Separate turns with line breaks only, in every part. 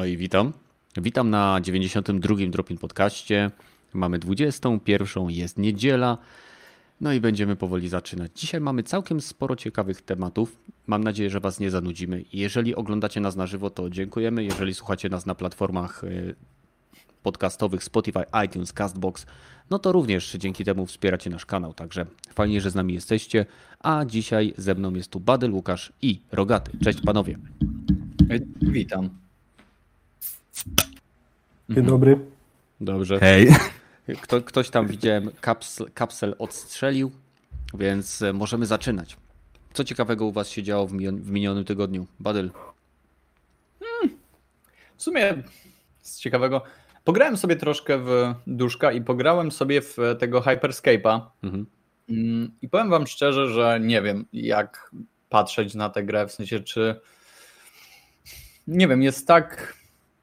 No i witam. Witam na 92. Dropin Podcaście. Mamy 21, jest niedziela. No i będziemy powoli zaczynać. Dzisiaj mamy całkiem sporo ciekawych tematów. Mam nadzieję, że Was nie zanudzimy. Jeżeli oglądacie nas na żywo, to dziękujemy. Jeżeli słuchacie nas na platformach y, podcastowych Spotify, iTunes, Castbox, no to również dzięki temu wspieracie nasz kanał. Także fajnie, że z nami jesteście. A dzisiaj ze mną jest tu Badyl, Łukasz i Rogaty. Cześć panowie.
Witam.
Dzień dobry.
Dobrze.
Hej.
Kto, ktoś tam widziałem, kapsel, kapsel odstrzelił, więc e, możemy zaczynać. Co ciekawego u Was się działo w, minion, w minionym tygodniu? Badyl.
W sumie z ciekawego. Pograłem sobie troszkę w duszka i pograłem sobie w tego Hyperscape'a. Mhm. Mm, I powiem Wam szczerze, że nie wiem, jak patrzeć na tę grę, w sensie, czy. Nie wiem, jest tak,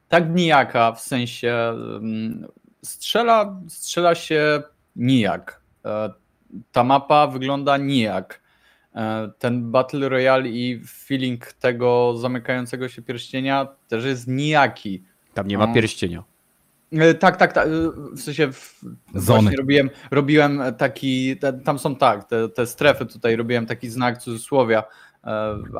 tak nijaka, w sensie mm, strzela, strzela się nijak. E, ta mapa wygląda nijak. E, ten Battle Royale i feeling tego zamykającego się pierścienia też jest nijaki.
Tam nie ma no. pierścienia.
E, tak, tak, tak. W sensie w, Zony. robiłem, robiłem taki, tam są tak, te, te strefy tutaj robiłem taki znak cudzysłowia,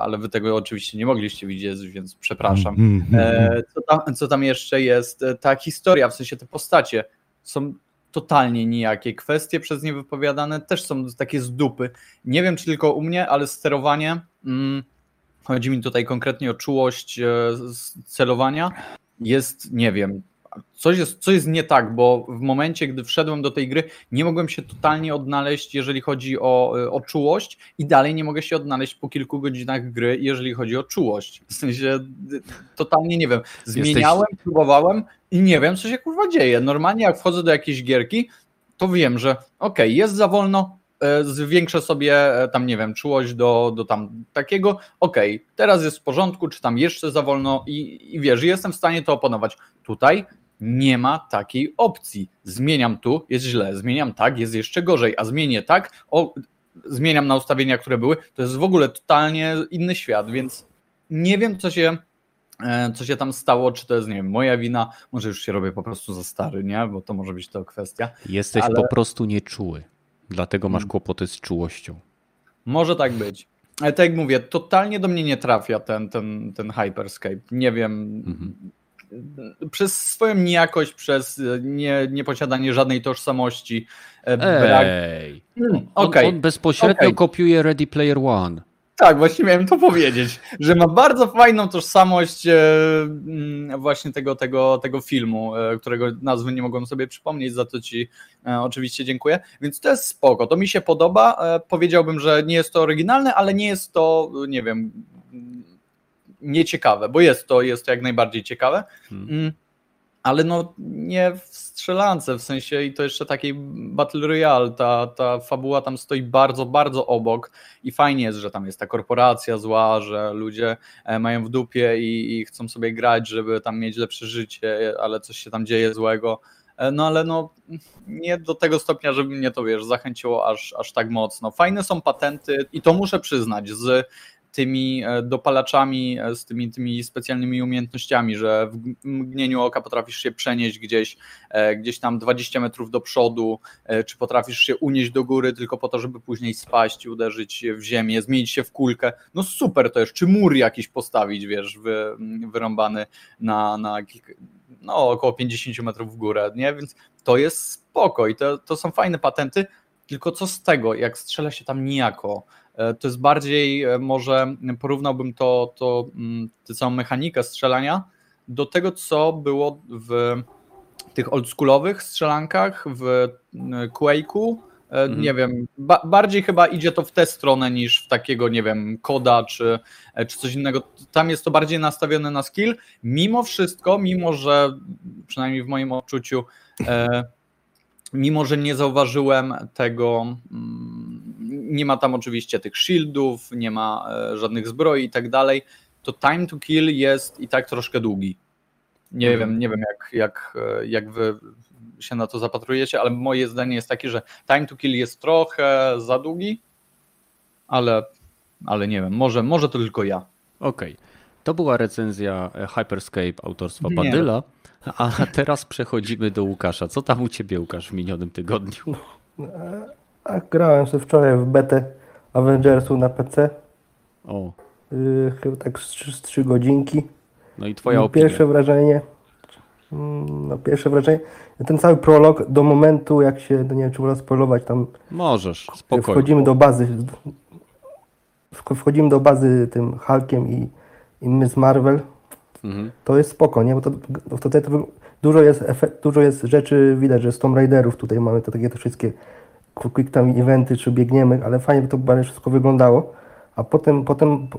ale wy tego oczywiście nie mogliście widzieć, więc przepraszam. Mm, mm, mm, co tam, co tam jeszcze jest? Ta historia, w sensie te postacie są totalnie nijakie. Kwestie przez nie wypowiadane też są takie z dupy. Nie wiem, czy tylko u mnie, ale sterowanie, mm, chodzi mi tutaj konkretnie o czułość e, celowania, jest, nie wiem, coś jest, coś jest nie tak, bo w momencie, gdy wszedłem do tej gry, nie mogłem się totalnie odnaleźć, jeżeli chodzi o, e, o czułość, i dalej nie mogę się odnaleźć po kilku godzinach gry, jeżeli chodzi o czułość. W sensie totalnie nie wiem. Zmieniałem, Jesteś... próbowałem i nie wiem, co się kurwa dzieje. Normalnie, jak wchodzę do jakiejś gierki, to wiem, że okej, okay, jest za wolno, e, zwiększę sobie e, tam, nie wiem, czułość do, do tam takiego, okej, okay, teraz jest w porządku, czy tam jeszcze za wolno i, i wiesz, jestem w stanie to oponować. Tutaj nie ma takiej opcji. Zmieniam tu, jest źle, zmieniam tak, jest jeszcze gorzej, a zmienię tak, o, zmieniam na ustawienia, które były, to jest w ogóle totalnie inny świat, więc nie wiem, co się, e, co się tam stało, czy to jest, nie wiem, moja wina, może już się robię po prostu za stary, nie, bo to może być to kwestia.
Jesteś ale... po prostu nieczuły, dlatego masz hmm. kłopoty z czułością.
Może tak być. Ale tak jak mówię, totalnie do mnie nie trafia ten, ten, ten Hyperscape. Nie wiem, mhm przez swoją niejakość, przez nie, nieposiadanie żadnej tożsamości.
E, brak... Ej, hmm, okay. on, on bezpośrednio okay. kopiuje Ready Player One.
Tak, właśnie miałem to powiedzieć, że ma bardzo fajną tożsamość e, mm, właśnie tego, tego, tego filmu, e, którego nazwy nie mogłem sobie przypomnieć, za to Ci oczywiście dziękuję. Więc to jest spoko, to mi się podoba. Powiedziałbym, że nie jest to oryginalne, ale nie jest to, nie wiem, nieciekawe, bo jest to, jest to jak najbardziej ciekawe, hmm. Mm, ale no nie w strzelance, w sensie i to jeszcze takiej Battle Royale, ta, ta fabuła tam stoi bardzo, bardzo obok i fajnie jest, że tam jest ta korporacja zła, że ludzie e, mają w dupie i, i chcą sobie grać, żeby tam mieć lepsze życie, ale coś się tam dzieje złego, e, no ale no nie do tego stopnia, żeby mnie to wiesz, zachęciło aż, aż tak mocno. Fajne są patenty i to muszę przyznać, z tymi e, dopalaczami, e, z tymi, tymi specjalnymi umiejętnościami, że w mgnieniu oka potrafisz się przenieść gdzieś, e, gdzieś tam 20 metrów do przodu, czy potrafisz się unieść do góry tylko po to, żeby później spaść uderzyć w ziemię, zmienić się w kulkę. No super to jest, czy mur jakiś postawić, wiesz, wy, wyrąbany na, na kilka, no, około 50 metrów w górę, nie? Więc to jest spoko i to, to są fajne patenty, tylko co z tego, jak strzela się tam nijako, to jest bardziej, e, może porównałbym to, to mm, tę całą mechanikę strzelania do tego, co było w tych oldschoolowych strzelankach, w e, Quake'u, Mhm. Nie wiem, ba bardziej chyba idzie to w tę stronę niż w takiego, nie wiem, koda czy, czy coś innego. Tam jest to bardziej nastawione na skill. Mimo wszystko, mimo że przynajmniej w moim odczuciu, e, mimo że nie zauważyłem tego, mm, nie ma tam oczywiście tych shieldów, nie ma e, żadnych zbroi i tak dalej, to time to kill jest i tak troszkę długi. Nie mhm. wiem, nie wiem jak, jak, e, jak wy się na to zapatrujecie, ale moje zdanie jest takie, że time to kill jest trochę za długi, ale, ale nie wiem, może, może to tylko ja.
Okej. Okay. To była recenzja e, Hyperscape autorstwa Badyla, a teraz przechodzimy do Łukasza. Co tam u ciebie, Łukasz, w minionym tygodniu?
A grałem sobie wczoraj w betę Avengersu na PC.
O,
Yy, chyba tak z 3, z 3 godzinki.
no i twoja opinia.
Pierwsze wrażenie. mm, No, pierwsze wrażenie. Ten cały prolog do momentu, jak się, no nie wiem, czy można spoilować, tam
Możesz, spokojnie.
wchodzimy do bazy. wch- Wchodzimy do bazy tym Hulkiem i, i z Marvel.
Mhm.
To jest spoko, nie? Bo to, to, tutaj to, dużo, jest efekt, dużo jest rzeczy, widać, że z Tomb Raiderów tutaj mamy te takie te wszystkie quick time eventy, czy biegniemy, ale fajnie by to bardzo wszystko wyglądało. A potem, potem po-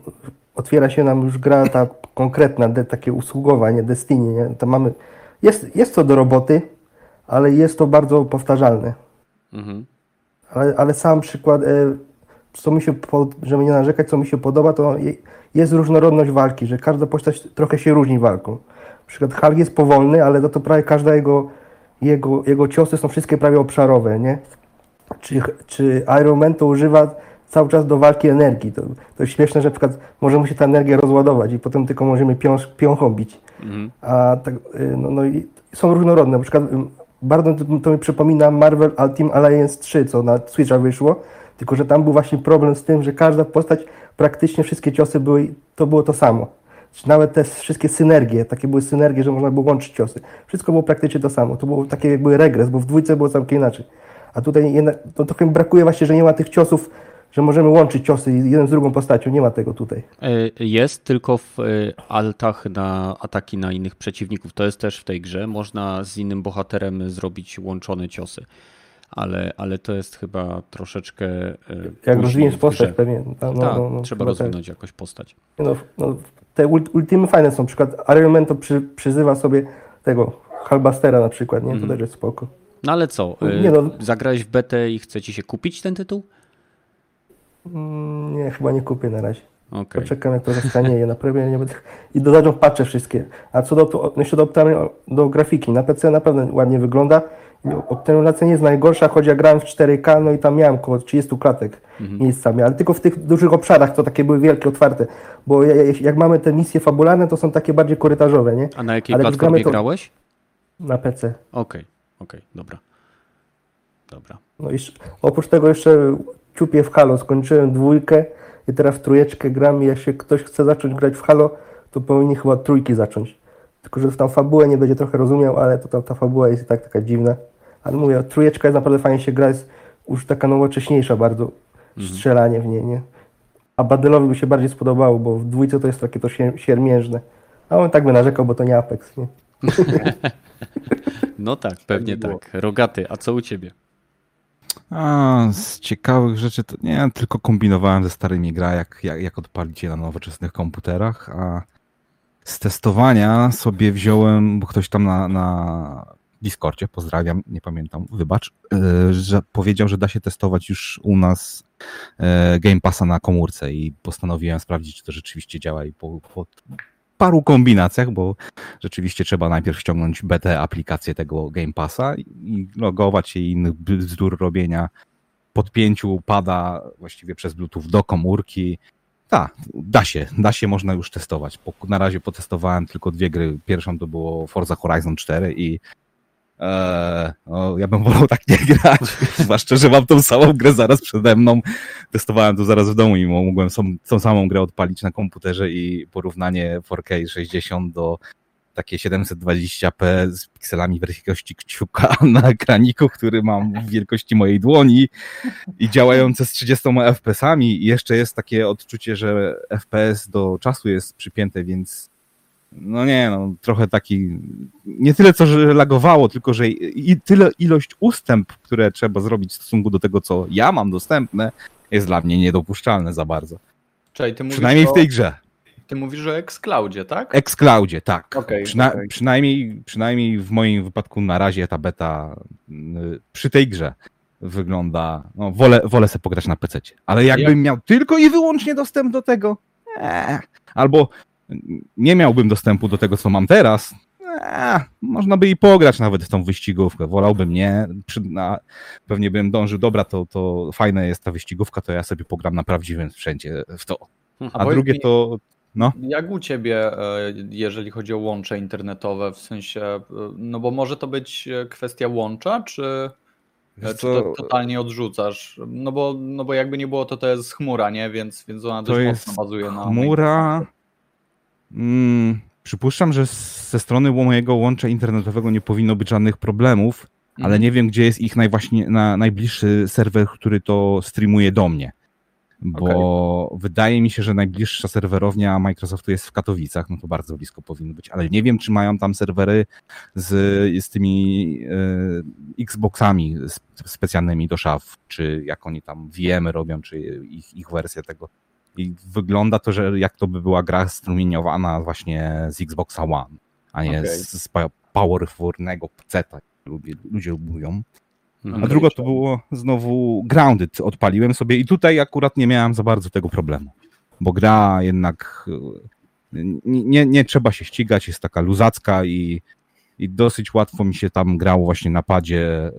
otwiera się nam już gra ta konkretna, de, takie usługowa, nie Destiny, nie? To mamy, jest, jest co do roboty, ale jest to bardzo powtarzalne.
Mhm.
Ale, ale sam przykład, e, co mi się, żeby nie narzekać, co mi się podoba, to je, jest różnorodność walki, że każda postać trochę się różni walką. Na przykład Hulk jest powolny, ale za to prawie każda jego, jego, jego ciosy są wszystkie prawie obszarowe, nie? Czy, czy Iron Man to używa cały czas do walki energii. To, to jest śmieszne, że na przykład może mu się ta energia rozładować i potem tylko możemy piąż, piąchą bić.
Mhm.
A tak, y, no, no i są różnorodne. Na przykład bardzo to, to mi przypomina Marvel Ultimate Alliance 3, co na Switcha wyszło, tylko że tam był właśnie problem z tym, że każda postać, praktycznie wszystkie ciosy były, to było to samo. Czy Nawet te wszystkie synergie, takie były synergie, że można było łączyć ciosy. Wszystko było praktycznie to samo. To był taki jakby regres, bo w dwójce było całkiem inaczej. A tutaj jednak, to trochę brakuje właśnie, że nie ma tych ciosów, że możemy łączyć ciosy jeden z drugą postacią. Nie ma tego tutaj.
E, Jest tylko w e, altach na ataki na innych przeciwników. To jest też w tej grze. Można z innym bohaterem zrobić łączone ciosy. Ale, ale to jest chyba troszeczkę. e,
Jak rozwiniesz postać pewnie. No, no,
tak,
no, no,
trzeba
chyba tak.
rozwinąć jakoś postać.
No, no, te ult- ultimy fajne są. Na przykład Iron Man to przy, przyzywa sobie tego Halbastera na przykład, nie? To też jest spoko.
No ale co?
Nie no.
Zagrałeś w betę i chce ci się kupić ten tytuł?
Nie, chyba nie kupię na razie.
Okej.
Poczekam jak to zastanieje, naprawdę nie będę... I dodadzą patche wszystkie. A co do, no jeszcze do, optym- do grafiki, na PC naprawdę ładnie wygląda. Optymalizacja nie jest najgorsza, choć ja grałem w 4K, no i tam miałem około 30 klatek miejscami, ale tylko w tych dużych obszarach, co takie były wielkie, otwarte. Bo ja- ja- jak mamy te misje fabularne, to są takie bardziej korytarzowe, nie?
A na jakiej
Ale
platformie
to-
grałeś?
Na PC.
Okej, okej, dobra. Dobra.
No i oprócz tego jeszcze ciupię w Halo. Skończyłem dwójkę i teraz w trójeczkę gram i jak się ktoś chce zacząć grać w Halo, to powinni chyba trójki zacząć. Tylko, że tam fabułę nie będzie trochę rozumiał, ale to tam ta fabuła jest i tak taka dziwna. Ale mówię, trójeczka jest naprawdę fajnie się gra, jest już taka nowocześniejsza bardzo strzelanie w niej, nie? A Badylowi by się bardziej spodobało, bo w dwójce to jest takie to sier- siermiężne. A on tak by narzekał, bo to nie Apex, nie?
No tak, pewnie tak. Rogaty, a co u ciebie?
A, z ciekawych rzeczy to nie, tylko kombinowałem ze starymi gra, jak, jak, jak odpalić je na nowoczesnych komputerach, a z testowania sobie wziąłem, bo ktoś tam na, na Discordzie, pozdrawiam, nie pamiętam, wybacz, e, że powiedział, że da się testować już u nas e, Game Passa na komórce i postanowiłem sprawdzić, czy to rzeczywiście działa i po, po paru kombinacjach, bo rzeczywiście trzeba najpierw ściągnąć betę aplikację tego Game Passa i logować się i innych bzdur robienia podpięciu pada właściwie przez Bluetooth do komórki. Tak, da się, da się, można już testować. Na razie potestowałem tylko dwie gry. Pierwszą to było Forza Horizon 4 i e, no, ja bym wolał tak nie grać, zwłaszcza, że mam tą samą grę zaraz przede mną. Testowałem to zaraz w domu i mogłem tą, tą samą grę odpalić na komputerze i porównanie 4K 60 do takie 720p z pikselami wielkości kciuka na ekraniku, który mam w wielkości mojej dłoni i działające z 30 FPS-ami i jeszcze jest takie odczucie, że FPS do czasu jest przypięte, więc no nie, no trochę taki, nie tyle co, że lagowało, tylko że i tyle ilość ustęp, które trzeba zrobić w stosunku do tego, co ja mam dostępne, jest dla mnie niedopuszczalne za bardzo.
Czekaj, ty
Przynajmniej
o,
w tej grze.
Ty mówisz o Xcloudzie, tak?
Xcloudzie, tak.
Okej,
Przyna-
okej.
przynajmniej, przynajmniej w moim wypadku na razie ta beta y, przy tej grze wygląda. No, wolę, wolę sobie pograć na PC. Ale jakbym
Jak-
miał tylko i wyłącznie dostęp do tego, eee, albo nie miałbym dostępu do tego, co mam teraz, eee, można by i pograć nawet w tą wyścigówkę. Wolałbym nie. Przy, na, pewnie bym dążył, dobra, to, to fajna jest ta wyścigówka, to ja sobie pogram na prawdziwym sprzęcie w to. A
powiedz
drugie
mi-
to No.
Jak u ciebie, e, jeżeli chodzi o łącze internetowe, w sensie, e, no bo może to być e, kwestia łącza, czy,
Wiesz
czy to totalnie odrzucasz? No bo, no bo jakby nie było, to to jest chmura, nie? Więc, więc ona
To
dość
jest
mocno bazuje na...
chmura. Mm, przypuszczam, że ze strony mojego łącza internetowego nie powinno być żadnych problemów, ale
Mhm.
nie wiem, gdzie jest ich najwaśnie, na, najbliższy serwer, który to streamuje do mnie. Bo wydaje mi się, że najbliższa serwerownia Microsoftu jest w Katowicach, no to bardzo blisko powinno być, ale nie wiem, czy mają tam serwery z, z tymi e, Xboxami sp- specjalnymi do szaf, czy jak oni tam VM robią, czy ich, ich wersja tego. I wygląda to, że jak to by była gra strumieniowana właśnie z Xboxa One, a nie
Okej.
z, z powerfulnego PC-a, ludzie, ludzie mówią. A
Mhm.
Druga to było znowu Grounded. Odpaliłem sobie i tutaj akurat nie miałem za bardzo tego problemu. Bo gra jednak e, nie, nie, nie trzeba się ścigać, jest taka luzacka i, i dosyć łatwo mi się tam grało właśnie na padzie.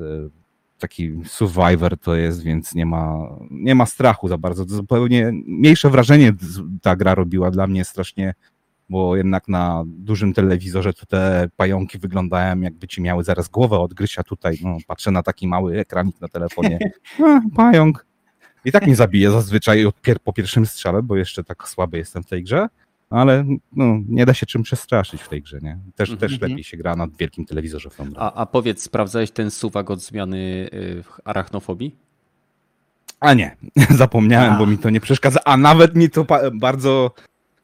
Taki survivor to jest, więc nie ma, nie ma strachu za bardzo. To zupełnie mniejsze wrażenie ta gra robiła dla mnie strasznie, bo jednak na dużym telewizorze to te pająki wyglądają jakby ci miały zaraz głowę odgryźć, a tutaj no, patrzę na taki mały ekranik na telefonie. A, pająk. I tak mnie zabije zazwyczaj po pierwszym strzale, bo jeszcze tak słaby jestem w tej grze, ale no, nie da się czym przestraszyć w tej grze, nie? Też, też
Mhm.
lepiej się gra na wielkim telewizorze w tą.
A, a powiedz, sprawdzałeś ten suwak od zmiany y, arachnofobii?
A nie, zapomniałem,
A.
bo mi to nie przeszkadza, a nawet mi to bardzo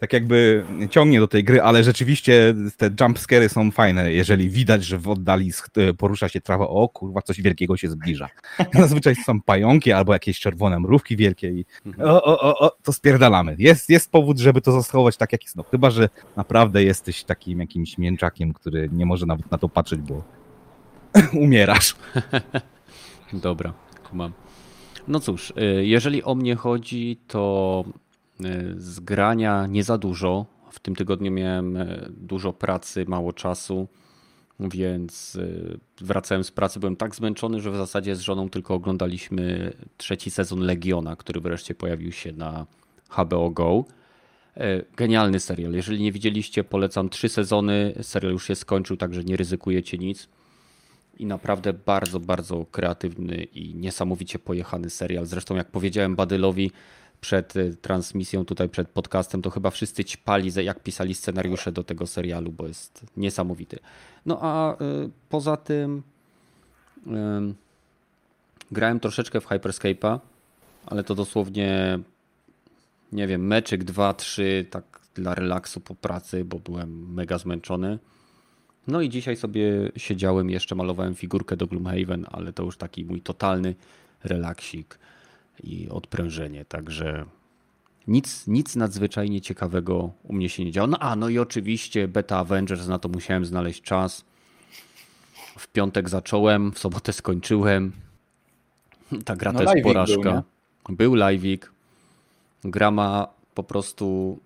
tak jakby ciągnie do tej gry, ale rzeczywiście te jumpscary są fajne, jeżeli widać, że w oddali sch- porusza się trawa, o kurwa, coś wielkiego się zbliża. Zazwyczaj są pająki albo jakieś czerwone mrówki wielkie i
Mhm.
o, o, o, o, to spierdalamy. Jest, jest powód, żeby to zachować tak, jak jest. No, chyba, że naprawdę jesteś takim jakimś mięczakiem, który nie może nawet na to patrzeć, bo umierasz.
Dobra, kumam. No cóż, y, jeżeli o mnie chodzi, to y, z grania nie za dużo. W tym tygodniu miałem y, dużo pracy, mało czasu, więc y, wracałem z pracy, byłem tak zmęczony, że w zasadzie z żoną tylko oglądaliśmy trzeci sezon Legiona, który wreszcie pojawił się na HBO Go. Genialny serial. Jeżeli nie widzieliście, polecam trzy sezony. Serial już się skończył, także nie ryzykujecie nic. I naprawdę bardzo, bardzo kreatywny i niesamowicie pojechany serial. Zresztą, jak powiedziałem Badylowi przed y, transmisją, tutaj przed podcastem, to chyba wszyscy ćpali, jak pisali scenariusze do tego serialu, bo jest niesamowity. No a y, poza tym ym, grałem troszeczkę w Hyperscape'a, ale to dosłownie nie wiem, meczyk, dwa, trzy, tak dla relaksu po pracy, bo byłem mega zmęczony. No i dzisiaj sobie siedziałem, jeszcze malowałem figurkę do Gloomhaven, ale to już taki mój totalny relaksik i odprężenie, także nic, nic nadzwyczajnie ciekawego u mnie się nie działo. No a, no i oczywiście Beta Avengers, na to musiałem znaleźć czas. W piątek zacząłem, w sobotę skończyłem. Ta gra
No
to jest
live'ik był,
porażka. Był live'ik. Gra ma po prostu.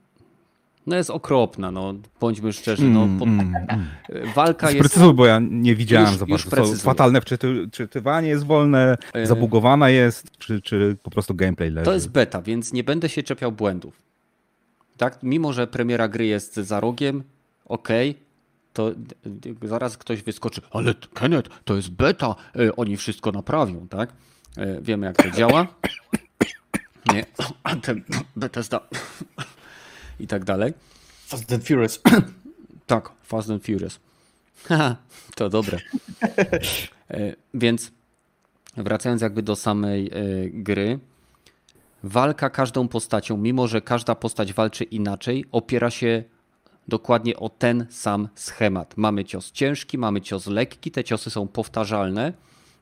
No jest okropna, no bądźmy szczerzy. No, po,
Mm, mm, mm.
walka jest.
Sprecyzuj, bo ja nie widziałem
Już-
za
już
bardzo.
Precyzuję.
fatalne wczyty, wczytywanie jest wolne, zabugowana jest, czy, czy po prostu gameplay leży?
To jest beta, więc nie będę się czepiał błędów. Tak, mimo że premiera gry jest za rogiem, okej, to d- d- zaraz ktoś wyskoczy, ale Kenneth, to jest beta, e, oni wszystko naprawią, tak? E, Wiemy jak to działa. Nie, a ten Bethesda i tak dalej.
Fast and Furious.
Tak, Fast and Furious. Haha, to dobre. E, Więc wracając jakby do samej e, gry, walka każdą postacią, mimo że każda postać walczy inaczej, opiera się dokładnie o ten sam schemat. Mamy cios ciężki, mamy cios lekki, te ciosy są powtarzalne.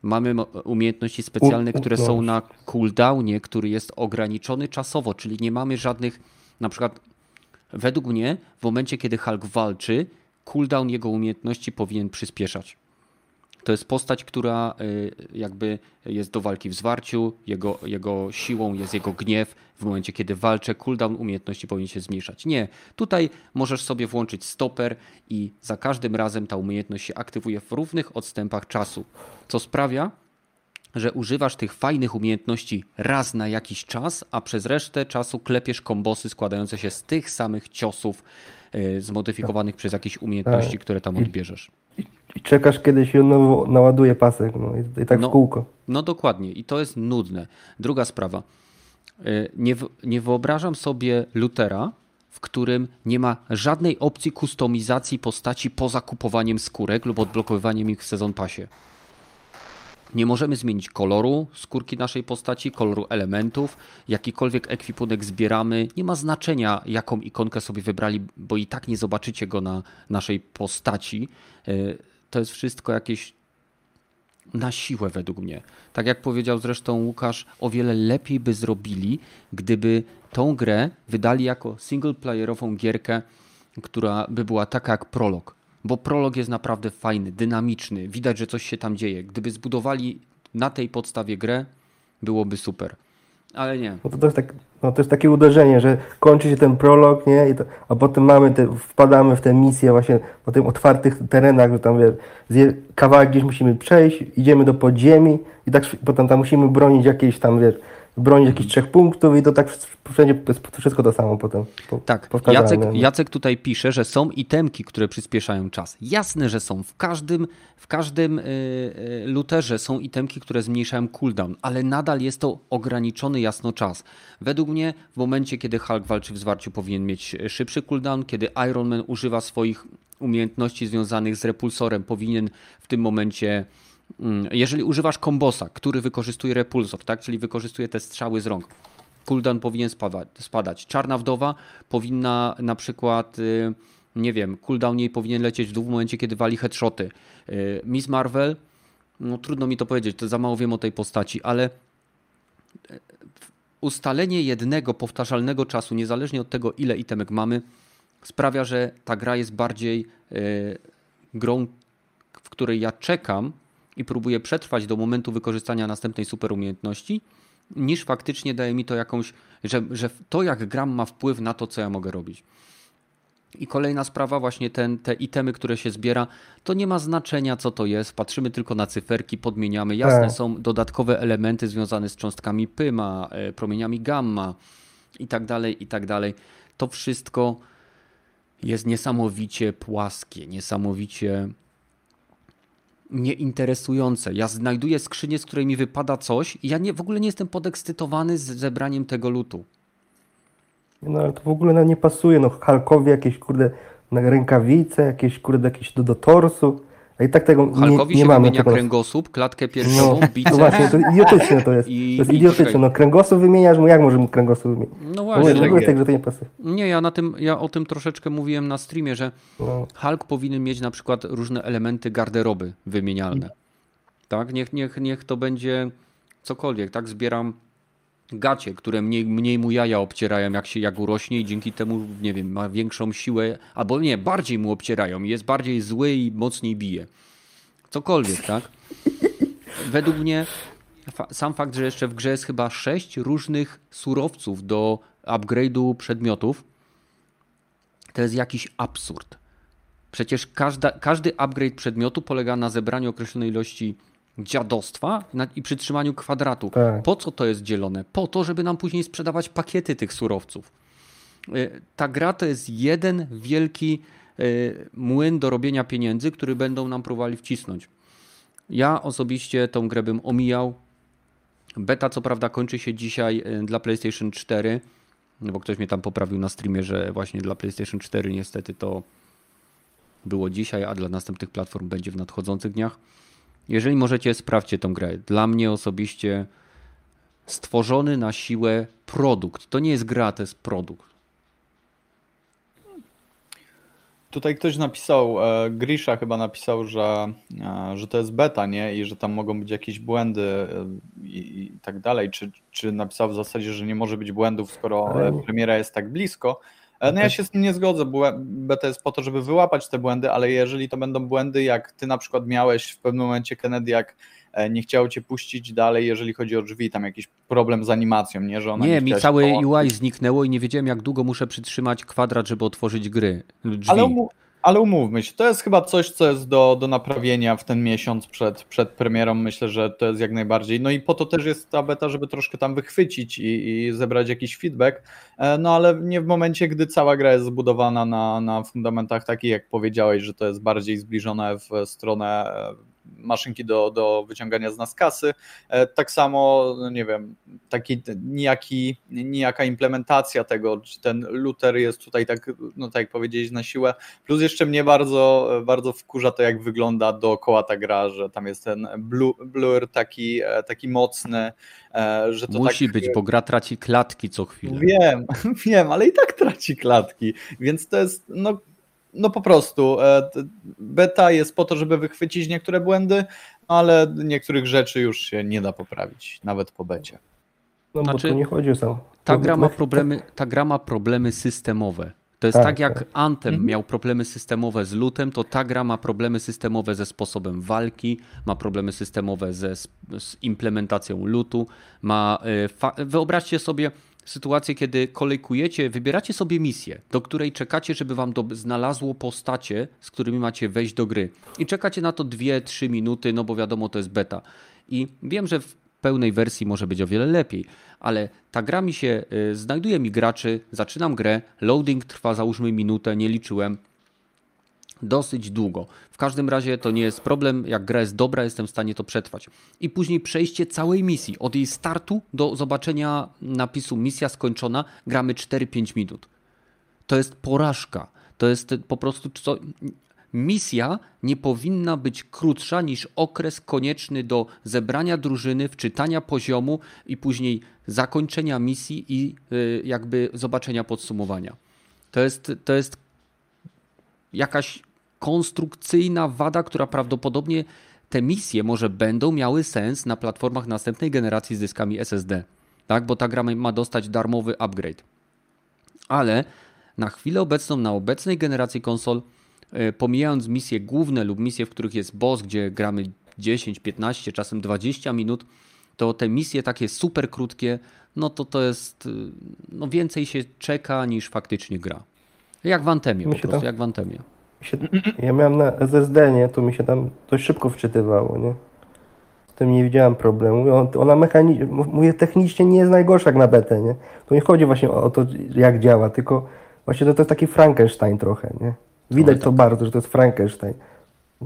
Mamy umiejętności specjalne, które są na cooldownie, który jest ograniczony czasowo, czyli nie mamy żadnych, na przykład według mnie w momencie, kiedy Hulk walczy, cooldown jego umiejętności powinien przyspieszać. To jest postać, która y, jakby jest do walki w zwarciu, jego, jego siłą jest jego gniew. W momencie, kiedy walczę, cooldown umiejętności powinien się zmniejszać. Nie, tutaj możesz sobie włączyć stoper i za każdym razem ta umiejętność się aktywuje w równych odstępach czasu, co sprawia, że używasz tych fajnych umiejętności raz na jakiś czas, a przez resztę czasu klepiesz kombosy składające się z tych samych ciosów y, zmodyfikowanych przez jakieś umiejętności,
Tak.
które tam odbierzesz.
I czekasz, kiedy się nowo naładuje pasek, no i, i tak
No.
w kółko.
No dokładnie, i to jest nudne. Druga sprawa. Y, Nie, nie wyobrażam sobie Lutera, w którym nie ma żadnej opcji kustomizacji postaci poza kupowaniem skórek lub odblokowywaniem ich w sezon pasie. Nie możemy zmienić koloru skórki naszej postaci, koloru elementów, jakikolwiek ekwipunek zbieramy. Nie ma znaczenia, jaką ikonkę sobie wybrali, bo i tak nie zobaczycie go na naszej postaci. Y, To jest wszystko jakieś na siłę według mnie. Tak jak powiedział zresztą Łukasz, o wiele lepiej by zrobili, gdyby tą grę wydali jako singleplayerową gierkę, która by była taka jak prolog. Bo prolog jest naprawdę fajny, dynamiczny, widać, że coś się tam dzieje. Gdyby zbudowali na tej podstawie grę, byłoby super. Ale nie.
No to, tak, no to jest takie uderzenie, że kończy się ten prolog, nie? To, a potem mamy te, wpadamy w te misje właśnie po tych otwartych terenach, że tam wie, zje, kawałek gdzieś musimy przejść, idziemy do podziemi i tak potem tam musimy bronić jakiejś tam, wiesz, bronić jakichś trzech punktów i to tak wszędzie wszystko to samo potem. po-
Tak, Jacek,
no.
Jacek tutaj pisze, że są itemki, które przyspieszają czas. Jasne, że są. W każdym, w każdym y, y, luterze są itemki, które zmniejszają cooldown, ale nadal jest to ograniczony jasno czas. Według mnie w momencie, kiedy Hulk walczy w zwarciu powinien mieć szybszy cooldown, kiedy Iron Man używa swoich umiejętności związanych z repulsorem, powinien w tym momencie jeżeli używasz kombosa, który wykorzystuje repulsor, tak, czyli wykorzystuje te strzały z rąk, cooldown powinien spadać. Czarna wdowa powinna na przykład, y, nie wiem, cooldown jej powinien lecieć w dół w momencie, kiedy wali headshoty. Y, Miss Marvel, no trudno mi to powiedzieć, to za mało wiem o tej postaci, ale y, ustalenie jednego powtarzalnego czasu, niezależnie od tego, ile itemek mamy, sprawia, że ta gra jest bardziej grą, w której ja czekam i próbuję przetrwać do momentu wykorzystania następnej super umiejętności, niż faktycznie daje mi to jakąś, że, że to jak gram ma wpływ na to, co ja mogę robić. I kolejna sprawa, właśnie ten, te itemy, które się zbiera, to nie ma znaczenia, co to jest. Patrzymy tylko na cyferki, podmieniamy. Jasne,
Tak.
są dodatkowe elementy związane z cząstkami pyma, e, promieniami gamma i tak dalej, i tak dalej. To wszystko jest niesamowicie płaskie, niesamowicie nieinteresujące. Ja znajduję skrzynię, z której mi wypada coś i ja nie, w ogóle nie jestem podekscytowany z zebraniem tego lutu.
No ale to w ogóle nam nie pasuje, no Hulkowi jakieś kurde rękawice, jakieś kurde jakieś do, do torsu, a i tak tego nie,
Hulkowi
nie
się
mamy.
wymienia kręgosłup, klatkę
No,
piersiową,
no
biceps.
właśnie, to idiotyczne to jest.
I-
to jest idiotyczne, no kręgosłup wymieniasz, mu jak możemy kręgosłup wymienić?
No
No,
właśnie.
w ogóle tak, że to nie pasuje.
Nie, ja, na tym, ja o tym troszeczkę mówiłem na streamie, że
No.
Hulk powinien mieć na przykład różne elementy garderoby wymienialne. Tak? Niech, niech, niech to będzie cokolwiek. Tak zbieram gacie, które mniej, mniej mu jaja obcierają, jak się jak urośnie i dzięki temu, nie wiem, ma większą siłę, albo nie, bardziej mu obcierają jest bardziej zły i mocniej bije. Cokolwiek, tak? Według mnie sam fakt, że jeszcze w grze jest chyba sześć różnych surowców do upgrade'u przedmiotów, to jest jakiś absurd. Przecież każda, każdy upgrade przedmiotu polega na zebraniu określonej ilości dziadostwa i przytrzymaniu kwadratu.
Tak.
Po co to jest dzielone? Po to, żeby nam później sprzedawać pakiety tych surowców. Y, Ta gra to jest jeden wielki y, młyn do robienia pieniędzy, który będą nam próbowali wcisnąć. Ja osobiście tą grę bym omijał. Beta co prawda kończy się dzisiaj y, dla PlayStation 4, no bo ktoś mnie tam poprawił na streamie, że właśnie dla PlayStation 4 niestety to było dzisiaj, a dla następnych platform będzie w nadchodzących dniach. Jeżeli możecie, sprawdźcie tą grę. Dla mnie osobiście stworzony na siłę produkt. To nie jest gra, to jest produkt.
Tutaj ktoś napisał, e, Grisha chyba napisał, że, e, że to jest beta, nie? I że tam mogą być jakieś błędy e, i, i tak dalej. Czy, czy napisał w zasadzie, że nie może być błędów, skoro premiera jest tak blisko? No ja się z tym nie zgodzę, bo beta jest po to, żeby wyłapać te błędy, ale jeżeli to będą błędy, jak ty na przykład miałeś w pewnym momencie, Kennedy, jak e, nie chciał cię puścić dalej, jeżeli chodzi o drzwi, tam jakiś problem z animacją, nie? Że ona
Nie, mi
chciała się
całe
połączyć.
UI zniknęło i nie wiedziałem, jak długo muszę przytrzymać kwadrat, żeby otworzyć gry. Drzwi.
Ale, Ale umówmy się, to jest chyba coś, co jest do, do naprawienia w ten miesiąc przed, przed premierą. Myślę, że to jest jak najbardziej. No i po to też jest ta beta, żeby troszkę tam wychwycić i, i zebrać jakiś feedback. E, no ale nie w momencie, gdy cała gra jest zbudowana na, na fundamentach takich, jak powiedziałeś, że to jest bardziej zbliżone w stronę maszynki do, do wyciągania z nas kasy. E, tak samo, no nie wiem, taki nijaki, nijaka implementacja tego, czy ten Luther jest tutaj tak, no tak jak powiedzieć, na siłę. Plus jeszcze mnie bardzo, bardzo wkurza to, jak wygląda dookoła ta gra, że tam jest ten blur taki, e, taki mocny, e, że to
Musi
tak...
być, bo gra traci klatki co chwilę.
Wiem, wiem, ale i tak traci klatki, więc to jest, no no po prostu e, beta jest po to, żeby wychwycić niektóre błędy, ale niektórych rzeczy już się nie da poprawić, nawet po becie.
No znaczy, bo tu nie chodzi o sam.
Ta gra ma problemy, ta gra ma problemy systemowe. To jest tak, tak jak tak. Anthem mhm. miał problemy systemowe z lutem, to ta gra ma problemy systemowe ze sposobem walki, ma problemy systemowe ze, z implementacją lutu. Ma, e, wyobraźcie sobie, sytuację, kiedy kolejkujecie, wybieracie sobie misję, do której czekacie, żeby wam do, znalazło postacie, z którymi macie wejść do gry. I czekacie na to 2-3 minuty, no bo wiadomo, to jest beta. I wiem, że w pełnej wersji może być o wiele lepiej, ale ta gra mi się, y, znajduje mi graczy, zaczynam grę, loading trwa załóżmy minutę, nie liczyłem, dosyć długo. W każdym razie to nie jest problem. Jak gra jest dobra, jestem w stanie to przetrwać. I później przejście całej misji. Od jej startu do zobaczenia napisu misja skończona gramy 4-5 minut. To jest porażka. To jest po prostu co. Misja nie powinna być krótsza niż okres konieczny do zebrania drużyny, wczytania poziomu i później zakończenia misji i y, jakby zobaczenia podsumowania. To jest, to jest jakaś konstrukcyjna wada, która prawdopodobnie te misje może będą miały sens na platformach następnej generacji z dyskami SSD. Tak, bo ta gra ma dostać darmowy upgrade. Ale na chwilę obecną, na obecnej generacji konsol, e, pomijając misje główne lub misje, w których jest boss, gdzie gramy 10, 15, czasem 20 minut, to te misje takie super krótkie, no to to jest, e, no więcej się czeka niż faktycznie gra. Jak w Antemie po prostu, jak w Antemie
się, ja miałem na SSD, nie, to mi się tam dość szybko wczytywało, nie. Z tym nie widziałem problemu. Ona mechanicznie, mówię, technicznie nie jest najgorsza jak na betę, nie. To nie chodzi właśnie o to, jak działa, tylko właśnie to, to jest taki Frankenstein trochę, nie. Widać to tak. bardzo, że to jest Frankenstein.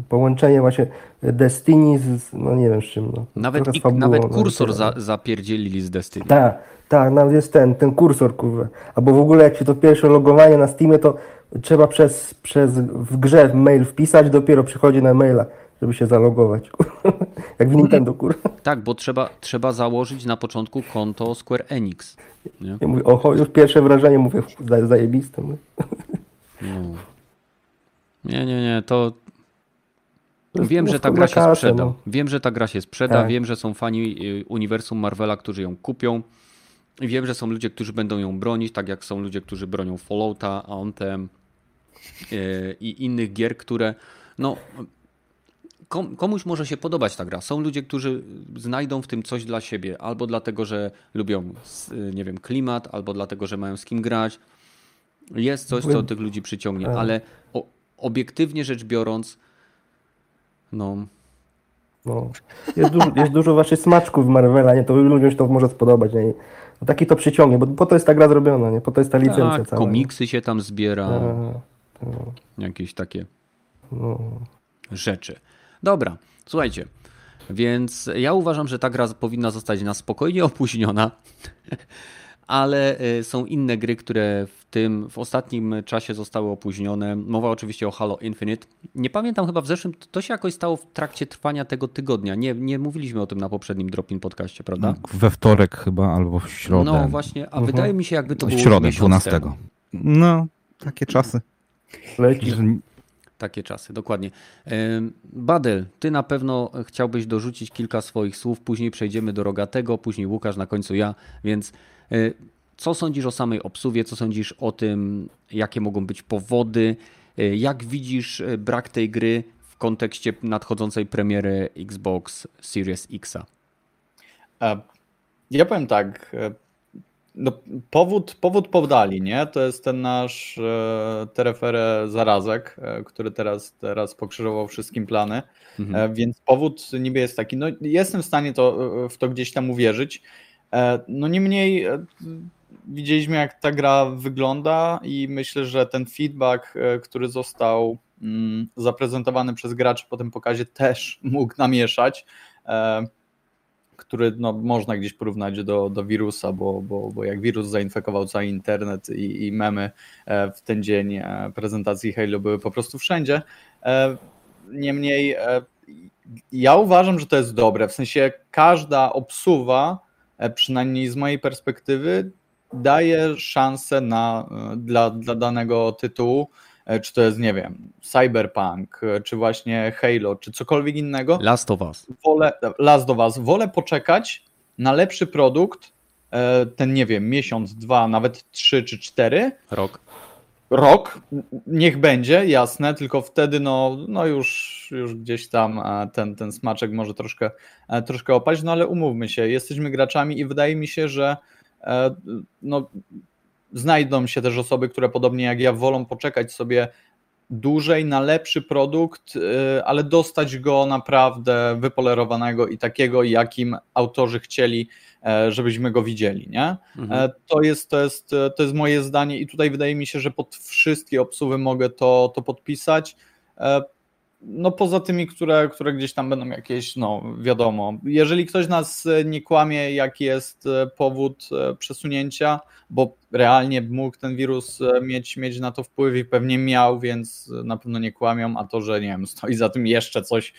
Połączenie właśnie Destiny z, no nie wiem z czym. No.
Nawet, i, fabułą, nawet no, kursor no, za, zapierdzielili z Destiny.
Tak, tak, nawet jest ten, ten kursor, kurwa. Albo w ogóle jak się to pierwsze logowanie na Steamie, to trzeba przez, przez w grze mail wpisać, dopiero przychodzi na maila, żeby się zalogować. Jak w Nintendo, kurwa.
Tak, bo trzeba, trzeba założyć na początku konto Square Enix.
Nie? Ja mówię, oho, już pierwsze wrażenie, mówię, zajebiste. No.
Nie, nie, nie, to Wiem, że ta gra się sprzeda. No. Wiem, że ta gra się sprzeda. Tak. Wiem, że są fani y, uniwersum Marvela, którzy ją kupią. Wiem, że są ludzie, którzy będą ją bronić, tak jak są ludzie, którzy bronią Fallouta, Anthem, i innych gier, które no, komuś może się podobać ta gra. Są ludzie, którzy znajdą w tym coś dla siebie, albo dlatego, że lubią, nie wiem, klimat, albo dlatego, że mają z kim grać. Jest coś, co tych ludzi przyciągnie, ale o, obiektywnie rzecz biorąc, no.
no. Jest, dużo, jest dużo waszych smaczków w Marvela, nie? To ludziom się to może spodobać. Nie? No taki to przyciągnie, bo po to jest ta gra zrobiona, nie? Po to jest ta licencja tak, cała.
komiksy się tam zbiera. Tak. No. Jakieś takie no. rzeczy. Dobra, słuchajcie. Więc ja uważam, że ta gra powinna zostać na spokojnie opóźniona, ale y, są inne gry, które w tym w ostatnim czasie zostały opóźnione. Mowa oczywiście o Halo Infinite. Nie pamiętam chyba w zeszłym, to się jakoś stało w trakcie trwania tego tygodnia. Nie, nie mówiliśmy o tym na poprzednim Dropin podcaście, prawda?
We wtorek chyba albo w środę.
No właśnie, a mhm. wydaje mi się jakby to było
w środę 12. Temu. No, takie czasy.
Leci.
Takie czasy, dokładnie. Badel, ty na pewno chciałbyś dorzucić kilka swoich słów, później przejdziemy do Rogatego, później Łukasz, na końcu ja, więc e, co sądzisz o samej obsuwie, co sądzisz o tym, jakie mogą być powody, e, jak widzisz e, brak tej gry w kontekście nadchodzącej premiery Xbox Series X?
Ja powiem tak, no, powód, powód podali, nie? To jest ten nasz e, Terefere Zarazek, e, który teraz, teraz pokrzyżował wszystkim plany. Mhm. E, więc powód niby jest taki, no jestem w stanie to, w to gdzieś tam uwierzyć. E, no niemniej e, widzieliśmy, jak ta gra wygląda, i myślę, że ten feedback, e, który został mm, zaprezentowany przez graczy po tym pokazie, też mógł namieszać który no, można gdzieś porównać do, do wirusa, bo, bo, bo jak wirus zainfekował cały internet i, i memy w ten dzień prezentacji Halo były po prostu wszędzie. Niemniej ja uważam, że to jest dobre, w sensie każda obsuwa, przynajmniej z mojej perspektywy, daje szansę na, dla, dla danego tytułu, e, czy to jest, nie wiem, Cyberpunk, e, czy właśnie Halo, czy cokolwiek innego.
Last of Us.
Wolę, Last of Us. Wolę poczekać na lepszy produkt, e, ten, nie wiem, miesiąc, dwa, nawet trzy czy cztery.
Rok.
Rok, niech będzie, jasne, tylko wtedy no, no już, już gdzieś tam ten, ten smaczek może troszkę, troszkę opaść, no ale umówmy się, jesteśmy graczami i wydaje mi się, że E, no, znajdą się też osoby, które podobnie jak ja wolą poczekać sobie dłużej na lepszy produkt, e, ale dostać go naprawdę wypolerowanego i takiego, jakim autorzy chcieli, e, żebyśmy go widzieli. Nie? Mhm. To, jest, to, jest, to jest moje zdanie i tutaj wydaje mi się, że pod wszystkie obsuwy mogę to, to podpisać. No poza tymi, które, które gdzieś tam będą jakieś, no wiadomo. Jeżeli ktoś nas e, nie kłamie, jaki jest e, powód e, przesunięcia, bo realnie mógł ten wirus mieć, mieć na to wpływ i pewnie miał, więc na pewno nie kłamią, a to, że nie wiem, stoi za tym jeszcze coś,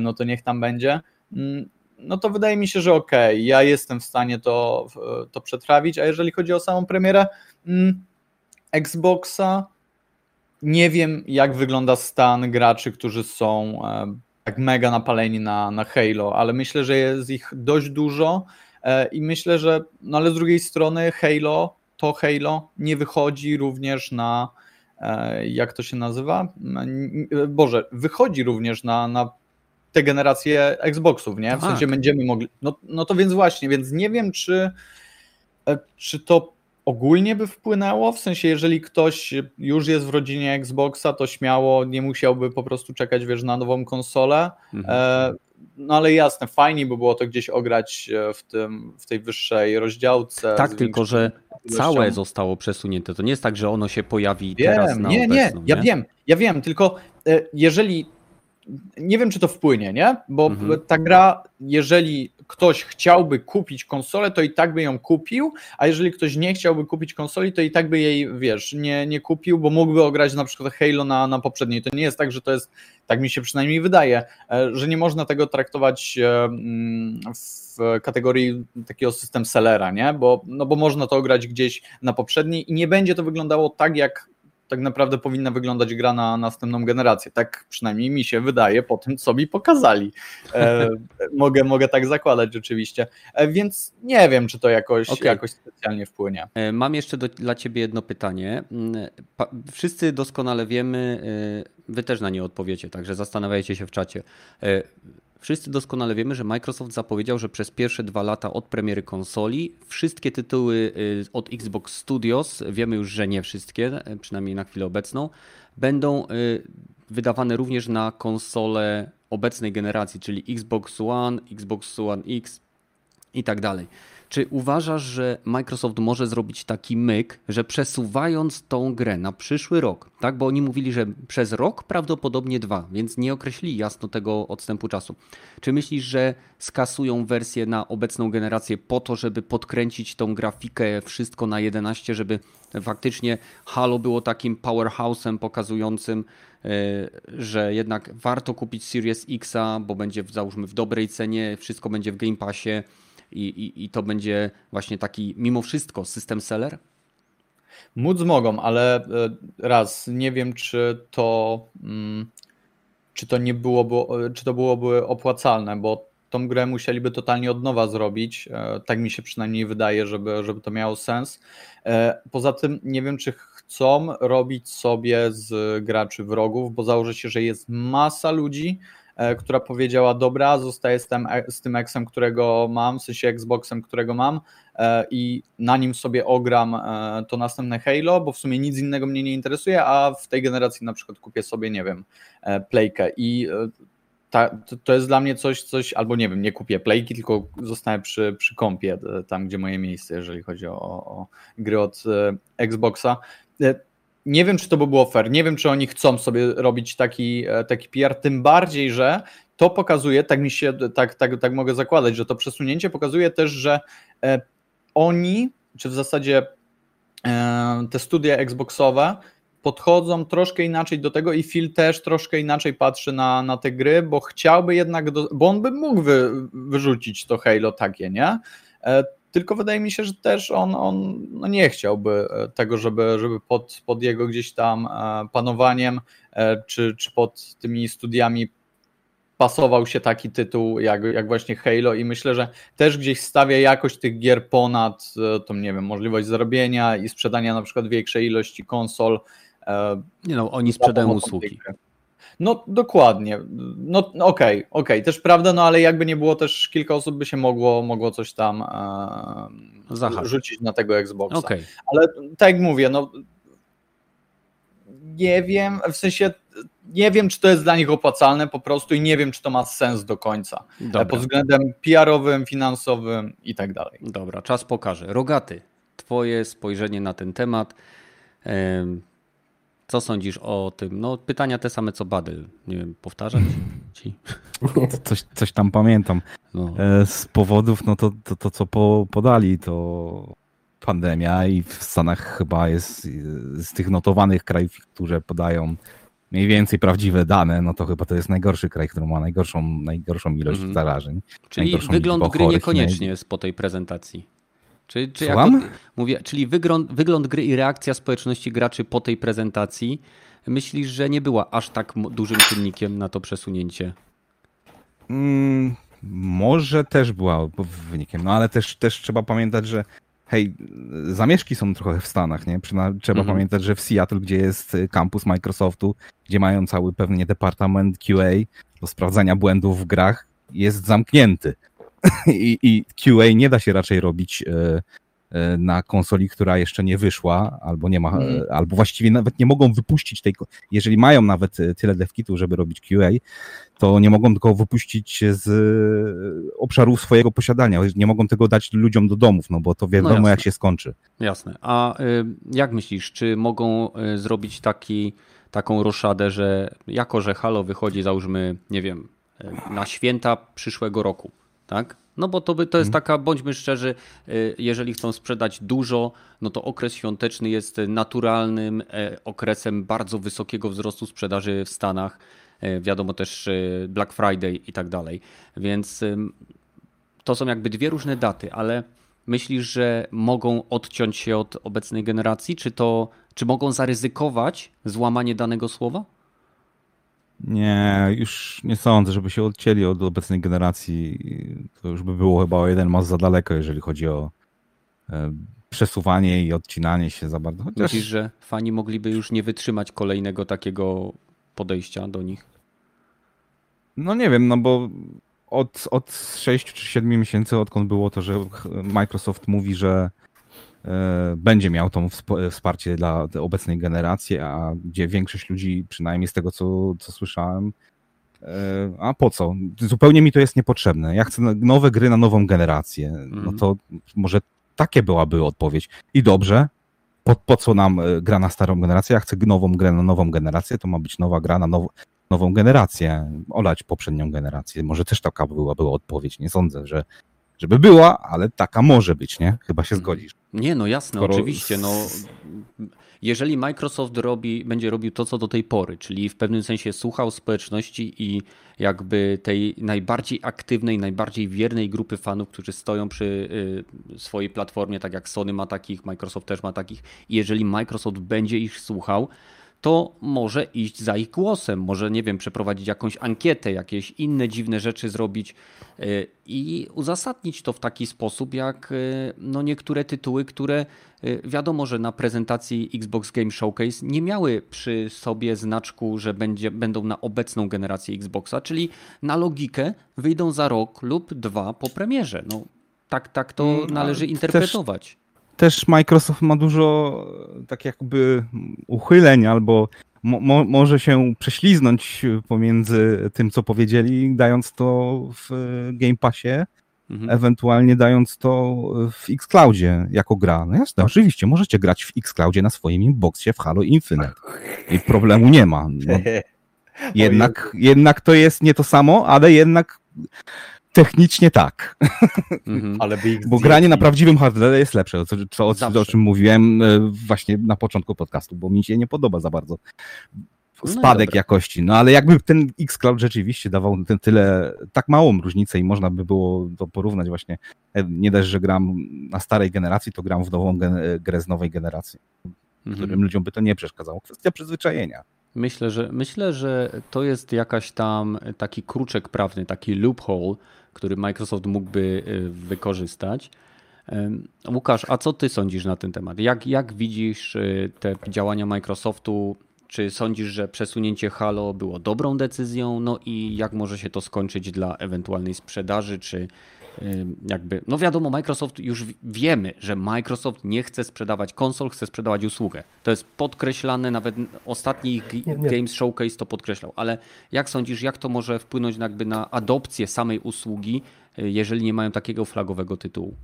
no to niech tam będzie. Mm, no to wydaje mi się, że okej, okay, ja jestem w stanie to, to przetrawić, a jeżeli chodzi o samą premierę mm, Xboxa, nie wiem, jak wygląda stan graczy, którzy są e, tak mega napaleni na, na Halo, ale myślę, że jest ich dość dużo e, i myślę, że, no ale z drugiej strony Halo, to Halo nie wychodzi również na, e, jak to się nazywa? Boże, wychodzi również na, na te generacje Xboxów, nie? W tak. sensie będziemy mogli. No, no to więc właśnie, więc nie wiem, czy, czy to ogólnie by wpłynęło? W sensie, jeżeli ktoś już jest w rodzinie Xboxa, to śmiało nie musiałby po prostu czekać, wiesz, na nową konsolę. Mhm. E, no ale jasne, fajnie by było to gdzieś ograć e, w, tym, w tej wyższej rozdziałce.
Tak, tylko że całe zostało przesunięte. To nie jest tak, że ono się pojawi wiem, teraz na
nie,
obecną,
nie, ja wiem, ja wiem, tylko e, jeżeli nie wiem, czy to wpłynie, nie? Bo mhm. ta gra, jeżeli ktoś chciałby kupić konsolę, to i tak by ją kupił, a jeżeli ktoś nie chciałby kupić konsoli, to i tak by jej, wiesz, nie, nie kupił, bo mógłby ograć na przykład Halo na, na poprzedniej. To nie jest tak, że to jest, tak mi się przynajmniej wydaje, e, że nie można tego traktować e, mm, w kategorii takiego system sellera, nie? Bo, no bo można to ograć gdzieś na poprzedniej i nie będzie to wyglądało tak, jak tak naprawdę powinna wyglądać gra na następną generację. Tak przynajmniej mi się wydaje po tym, co mi pokazali. E, mogę, mogę tak zakładać rzeczywiście. E, więc nie wiem, czy to jakoś, okay. jakoś specjalnie wpłynie.
E, mam jeszcze do, dla Ciebie jedno pytanie. Mm, pa, wszyscy doskonale wiemy, e, Wy też na nie odpowiecie, także zastanawiajcie się w czacie. E, Wszyscy doskonale wiemy, że Microsoft zapowiedział, że przez pierwsze dwa lata od premiery konsoli wszystkie tytuły y, od Xbox Studios, wiemy już, że nie wszystkie, y, przynajmniej na chwilę obecną, będą y, wydawane również na konsole obecnej generacji, czyli Xbox One, Xbox One X i tak dalej. Czy uważasz, że Microsoft może zrobić taki myk, że przesuwając tą grę na przyszły rok, tak? Bo oni mówili, że przez rok prawdopodobnie dwa, więc nie określili jasno tego odstępu czasu. Czy myślisz, że skasują wersję na obecną generację po to, żeby podkręcić tą grafikę, wszystko na 11, żeby faktycznie Halo było takim powerhouse'em pokazującym, e, że jednak warto kupić Series Xa, bo będzie załóżmy w dobrej cenie, wszystko będzie w Game Passie i, i, i to będzie właśnie taki mimo wszystko system seller?
Móc mogą, ale e, raz, nie wiem, czy to, mm, czy to nie byłoby, e, czy to byłoby opłacalne, bo tą grę musieliby totalnie od nowa zrobić. E, tak mi się przynajmniej wydaje, żeby, żeby to miało sens. Poza tym nie wiem, czy chcą robić sobie z graczy wrogów, bo założę się, że jest masa ludzi, e, która powiedziała, dobra, zostaję z tym, z tym Xem, którego mam, w sensie Xboxem, którego mam e, i na nim sobie ogram e, to następne Halo, bo w sumie nic innego mnie nie interesuje, a w tej generacji na przykład kupię sobie, nie wiem, Playkę i ta, to, to, jest dla mnie coś, coś, albo nie wiem, nie kupię playki, tylko zostanę przy, przy kompie, tam gdzie moje miejsce, jeżeli chodzi o, o gry od Xboxa nie wiem, czy to by było fair, nie wiem, czy oni chcą sobie robić taki, e, taki PR, tym bardziej, że to pokazuje, tak mi się, tak, tak, tak mogę zakładać, że to przesunięcie pokazuje też, że e, oni, czy w zasadzie e, te studia Xboxowe podchodzą troszkę inaczej do tego i Phil też troszkę inaczej patrzy na, na te gry, bo chciałby jednak, do, bo on by mógł wy, wyrzucić to Halo takie, nie? Tylko wydaje mi się, że też on, on no nie chciałby e, tego, żeby, żeby pod, pod jego gdzieś tam e, panowaniem e, czy, czy pod tymi studiami pasował się taki tytuł jak, jak właśnie Halo i myślę, że też gdzieś stawia jakość tych gier ponad tą, nie wiem, możliwość zarobienia i sprzedania na przykład większej ilości konsol.
Nie no, oni sprzedają usługi.
No dokładnie. No okej, okay, okej, okay. też prawda, no ale jakby nie było też kilka osób by się mogło, mogło coś tam e, rzucić na tego Xboxa.
Okay.
Ale tak jak mówię, no nie wiem, w sensie nie wiem, czy to jest dla nich opłacalne po prostu i nie wiem, czy to ma sens do końca. Dobra. Pod względem PR-owym, finansowym i tak dalej.
Dobra, czas pokaże. Rogaty, twoje spojrzenie na ten temat. Co sądzisz o tym? No, pytania te same co Badel. Nie wiem, powtarzać ci?
Coś, coś tam pamiętam. No. E, z powodów, no to, to, to co po, podali, to pandemia i w Stanach chyba jest z tych notowanych krajów, które podają mniej więcej prawdziwe dane, no to chyba to jest najgorszy kraj, który ma najgorszą, najgorszą ilość mm. zarażeń.
Czyli wygląd gry niekoniecznie jest po tej prezentacji. Czy, czy jako, mówię, czyli wygląd, wygląd gry i reakcja społeczności graczy po tej prezentacji myślisz, że nie była aż tak dużym czynnikiem na to przesunięcie?
Mm, może też była wynikiem, no ale też, też trzeba pamiętać, że hej, zamieszki są trochę w Stanach, nie? Trzeba mhm. pamiętać, że w Seattle, gdzie jest kampus Microsoftu, gdzie mają cały pewnie departament QA do sprawdzania błędów w grach, jest zamknięty. I, I, QA nie da się raczej robić e, e, na konsoli, która jeszcze nie wyszła, albo nie ma, mm. albo właściwie nawet nie mogą wypuścić tej, jeżeli mają nawet tyle devkitów, żeby robić QA, to nie mogą tylko wypuścić z obszaru swojego posiadania, nie mogą tego dać ludziom do domów, no bo to wiadomo no jak się skończy.
Jasne. A jak myślisz, czy mogą zrobić taki, taką roszadę, że jako, że Halo wychodzi załóżmy, nie wiem, na święta przyszłego roku, tak? No bo to, by, to jest mhm. taka, bądźmy szczerzy, y, jeżeli chcą sprzedać dużo, no to okres świąteczny jest naturalnym e, okresem bardzo wysokiego wzrostu sprzedaży w Stanach. E, wiadomo też y, Black Friday i tak dalej. Więc to są jakby dwie różne daty, ale myślisz, że mogą odciąć się od obecnej generacji? Czy to, czy mogą zaryzykować złamanie danego słowa?
Nie, już nie sądzę, żeby się odcięli od obecnej generacji. To już by było chyba o jeden mas za daleko, jeżeli chodzi o e, przesuwanie i odcinanie się za bardzo.
Chociaż... Myślisz, że fani mogliby już nie wytrzymać kolejnego takiego podejścia do nich?
No nie wiem, no bo od, od 6 czy 7 miesięcy, odkąd było to, że Microsoft mówi, że będzie miał to wsparcie dla obecnej generacji, a gdzie większość ludzi, przynajmniej z tego co, co słyszałem, e, a po co? Zupełnie mi to jest niepotrzebne. Ja chcę nowe gry na nową generację. No mhm. to może takie byłaby odpowiedź. I dobrze, po, po co nam e, gra na starą generację? Ja chcę nową grę na nową generację, to ma być nowa gra na now, nową generację. Olać poprzednią generację. Może też taka byłaby odpowiedź. Nie sądzę, że żeby była, ale taka może być, nie? Chyba się zgodzisz.
Nie, no jasne, Skoro... oczywiście. No, jeżeli Microsoft robi, będzie robił to, co do tej pory, czyli w pewnym sensie słuchał społeczności i jakby tej najbardziej aktywnej, najbardziej wiernej grupy fanów, którzy stoją przy y, swojej platformie, tak jak Sony ma takich, Microsoft też ma takich, i jeżeli Microsoft będzie ich słuchał, to może iść za ich głosem, może nie wiem, przeprowadzić jakąś ankietę, jakieś inne dziwne rzeczy zrobić y, i uzasadnić to w taki sposób, jak y, no niektóre tytuły, które y, wiadomo, że na prezentacji Xbox Game Showcase nie miały przy sobie znaczku, że będzie, będą na obecną generację Xboxa, czyli na logikę wyjdą za rok lub dwa po premierze. No, tak, tak to
Mm,
należy
ale
interpretować.
Też Microsoft ma dużo tak jakby uchyleń albo mo mo może się prześliznąć pomiędzy tym, co powiedzieli, dając to w Game Passie,
Mhm.
ewentualnie dając to w Xcloudzie jako gra. No jasne, oczywiście, możecie grać w Xcloudzie na swoim Inboxie w Halo Infinite. I problemu nie ma. No, jednak, jednak to jest nie to samo, ale jednak technicznie tak.
Mhm.
Ale by ich
Bo granie na prawdziwym hardware jest lepsze, co, co, o, o czym mówiłem e, właśnie na początku podcastu, bo mi się nie podoba za bardzo
No
spadek
dobra.
jakości. No ale jakby ten Xcloud rzeczywiście dawał ten tyle, tak małą różnicę i można by było to porównać właśnie, e, nie dość, że gram na starej generacji, to gram w nową gen- e, grę z nowej generacji,
Mhm.
którym ludziom by to nie przeszkadzało. Kwestia przyzwyczajenia.
Myślę, że myślę, że to jest jakaś tam taki kruczek prawny, taki loophole, który Microsoft mógłby y, wykorzystać. Łukasz, a co ty sądzisz na ten temat? Jak, jak widzisz y, te działania Microsoftu? Czy sądzisz, że przesunięcie Halo było dobrą decyzją? No i jak może się to skończyć dla ewentualnej sprzedaży? Czy jakby, no wiadomo, Microsoft już wiemy, że Microsoft nie chce sprzedawać konsol, chce sprzedawać usługę. To jest podkreślane, nawet ostatni ich
Nie, nie.
Games Showcase to podkreślał. Ale jak sądzisz, jak to może wpłynąć jakby na adopcję samej usługi, y, jeżeli nie mają takiego flagowego tytułu?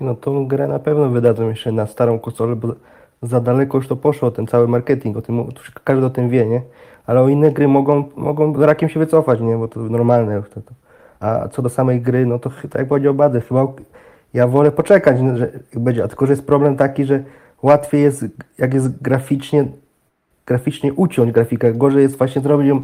No tą grę na pewno wydadzą jeszcze na starą konsolę, bo za daleko już to poszło, ten cały marketing, o tym, każdy o tym wie, nie? Ale o inne gry mogą, mogą z rakiem się wycofać, nie? Bo to normalne już to, to. A co do samej gry, no to tak jak powiedział Bady, chyba ja wolę poczekać, no, że będzie, a tylko że jest problem taki, że łatwiej jest, jak jest graficznie, graficznie uciąć grafikę, gorzej jest właśnie zrobić ją